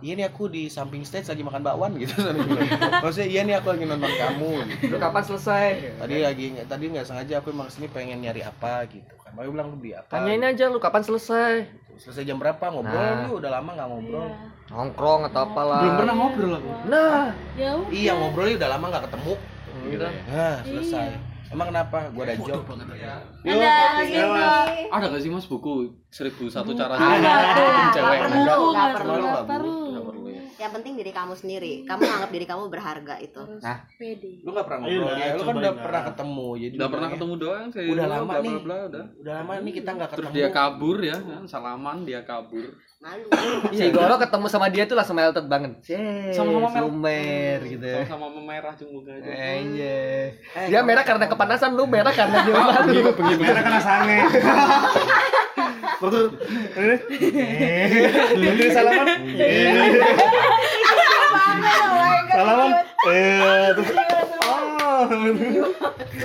Iya nih aku di samping stage lagi makan bakwan gitu. Maksudnya iya nih aku lagi nonton kamu. Gitu. kapan selesai Tadi lagi tadi nggak sengaja aku emang sini pengen nyari apa gitu kan. Makanya bilang lu beli apa? tanyain aja lu kapan selesai Selesai jam berapa ngobrol Nah. lu udah lama nggak ngobrol. nongkrong atau apalah Belum pernah ngobrol aku. nah ya udah. Iya ngobrolnya udah lama nggak ketemu. gitu Nah selesai. Emang kenapa? Gua ada job. Ada lagi nih. Ada gak sih mas buku seribu satu cara Ada. bikin cewek? Nggak perlu, Nggak nggak perlu, perlu. nggak perlu. Ya. Yang penting diri kamu sendiri. Kamu anggap diri kamu berharga itu. pede Lu nggak pernah Iya, ngobrol ya? Lu kan udah pernah ketemu jadi. Udah pernah bilangnya, ketemu doang sih. Udah lama nih. udah. Lama nih kita nggak Terus ketemu. dia kabur ya, kan? salaman dia kabur. Malu. si Goro ketemu sama dia tuh langsung melted banget Cih, Sama-sama mel- sumer gitu Sama-sama memerah cuma aja. Iya. Dia merah karena kepanasan, lu merah karena dia malu. Mereka kena sange. Waktu ini ini salaman. Salaman. Eh terus.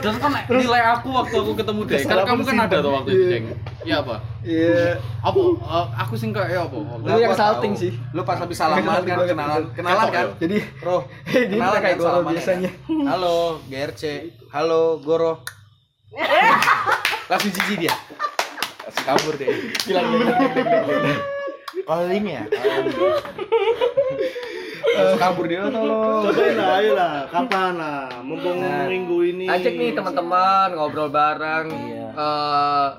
Terus kan nilai aku waktu aku ketemu deh. Karena kamu kan ada tuh waktu itu, Ceng. Iya apa? Iya. Apa? Eh, aku sing kayak apa? Lu yang salting sih. Lu pas habis salaman kan kenalan, kenalan kan? Jadi Bro, dia kenalan kayak kan Goro salaman biasanya. Halo, GRC. Halo, Goro. Langsung jijik dia. Langsung kabur deh. Calling ya? Kabur dia tolong. Cobain lah, ayo lah, kapan lah, mumpung minggu ini. Ajak nih teman-teman ngobrol bareng. Iya. Eh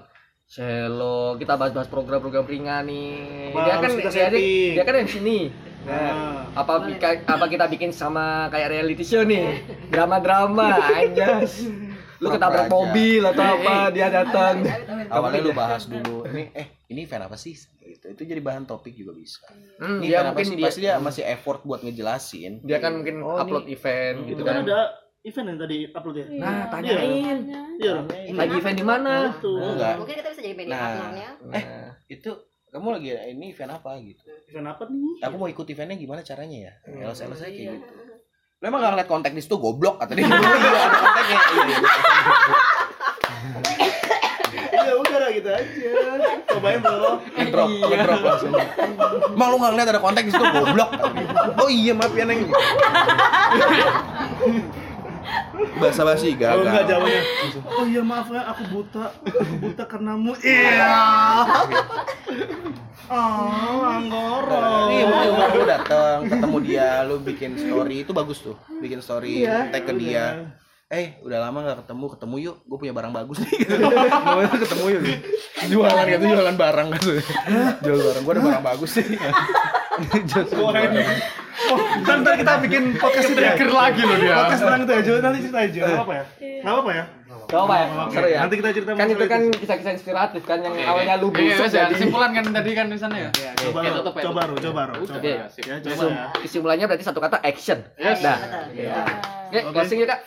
Cello, kita bahas-bahas program-program ringan nih. dia Bahas, kan kita dia, setting. dia kan MC nih. Nah, apa bika- apa kita bikin sama kayak reality show nih? Drama-drama anjas. Lu ketabrak mobil atau apa dia datang. Awalnya lu bahas dulu. Ini eh ini event apa sih? Gitu. Itu jadi bahan topik juga bisa. Hmm, dia apa mungkin sih? dia Pasti dia masih effort buat ngejelasin. dia kan mungkin Oh, upload ini- event gitu Itu kan kan. ada event yang tadi upload ya. Nah, tanyain. Iya. Lagi event di mana? Itu. Enggak. Mungkin kita bisa jadi media Nah. partnernya. Eh, itu kamu lagi ini event apa gitu? Event apa nih? Aku mau ikut eventnya gimana caranya ya? Elos elos aja kayak gitu. Lu emang gak ngeliat kontak di situ goblok kata dia. Iya, ada kontaknya. Iya, iya. Iya udah lah gitu aja. Cobain bro. Ngedrop, ngedrop langsung. Emang lu gak ngeliat ada kontak di situ goblok. Oh iya maaf ya Neng. Bahasa basi Kalau enggak gagal. jawabnya. Oh iya maaf ya, aku buta. Aku buta karenamu. Iya. Oh, Anggoro. Nih, lu lu datang ketemu dia, lu bikin story itu bagus tuh. Bikin story, tag ke dia. Eh, udah lama gak ketemu, ketemu yuk. Gue punya barang bagus nih. Mau ketemu yuk. Jualan gitu, jualan barang kan. Jual barang, gue ada barang bagus nih. Jual Oh, ntar, ntar kita bikin podcast itu ya. Trigger lagi loh dia. Podcast tentang itu aja. Nanti cerita aja. Enggak apa ya? Enggak apa ya? Gak apa ya? Seru ya. Nanti kita cerita Kan itu kan kisah-kisah inspiratif kan yang awalnya lu Iya, busuk ya, jadi kesimpulan kan tadi kan di sana ya. Coba ya, coba. Ro, coba Udah, coba. ya, sip. Ya, coba ya. kesimpulannya berarti satu kata action. Iya, Dah. betul. Iya. Oke, closing ya kak.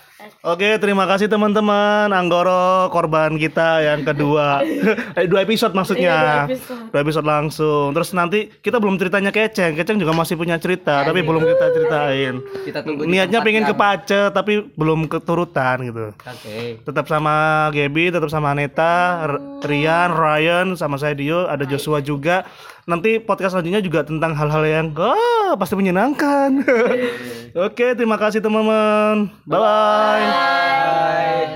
Oke, terima kasih teman-teman. Anggoro korban kita yang kedua. eh, dua episode maksudnya. Iya, dua episode. Dua episode langsung. Terus nanti kita belum ceritanya Keceng. Keceng juga masih punya cerita, tapi belum kita ceritain. Kita tunggu Niatnya pengen yang- ke Pace, tapi belum keturutan gitu. Oke. Tetap sama Gaby, tetap sama Aneta, R- Rian, Ryan, sama saya Dio, ada Joshua juga. Nanti podcast selanjutnya juga tentang hal-hal yang oh, pasti menyenangkan. Oke, terima kasih teman-teman. Bye bye. Bye.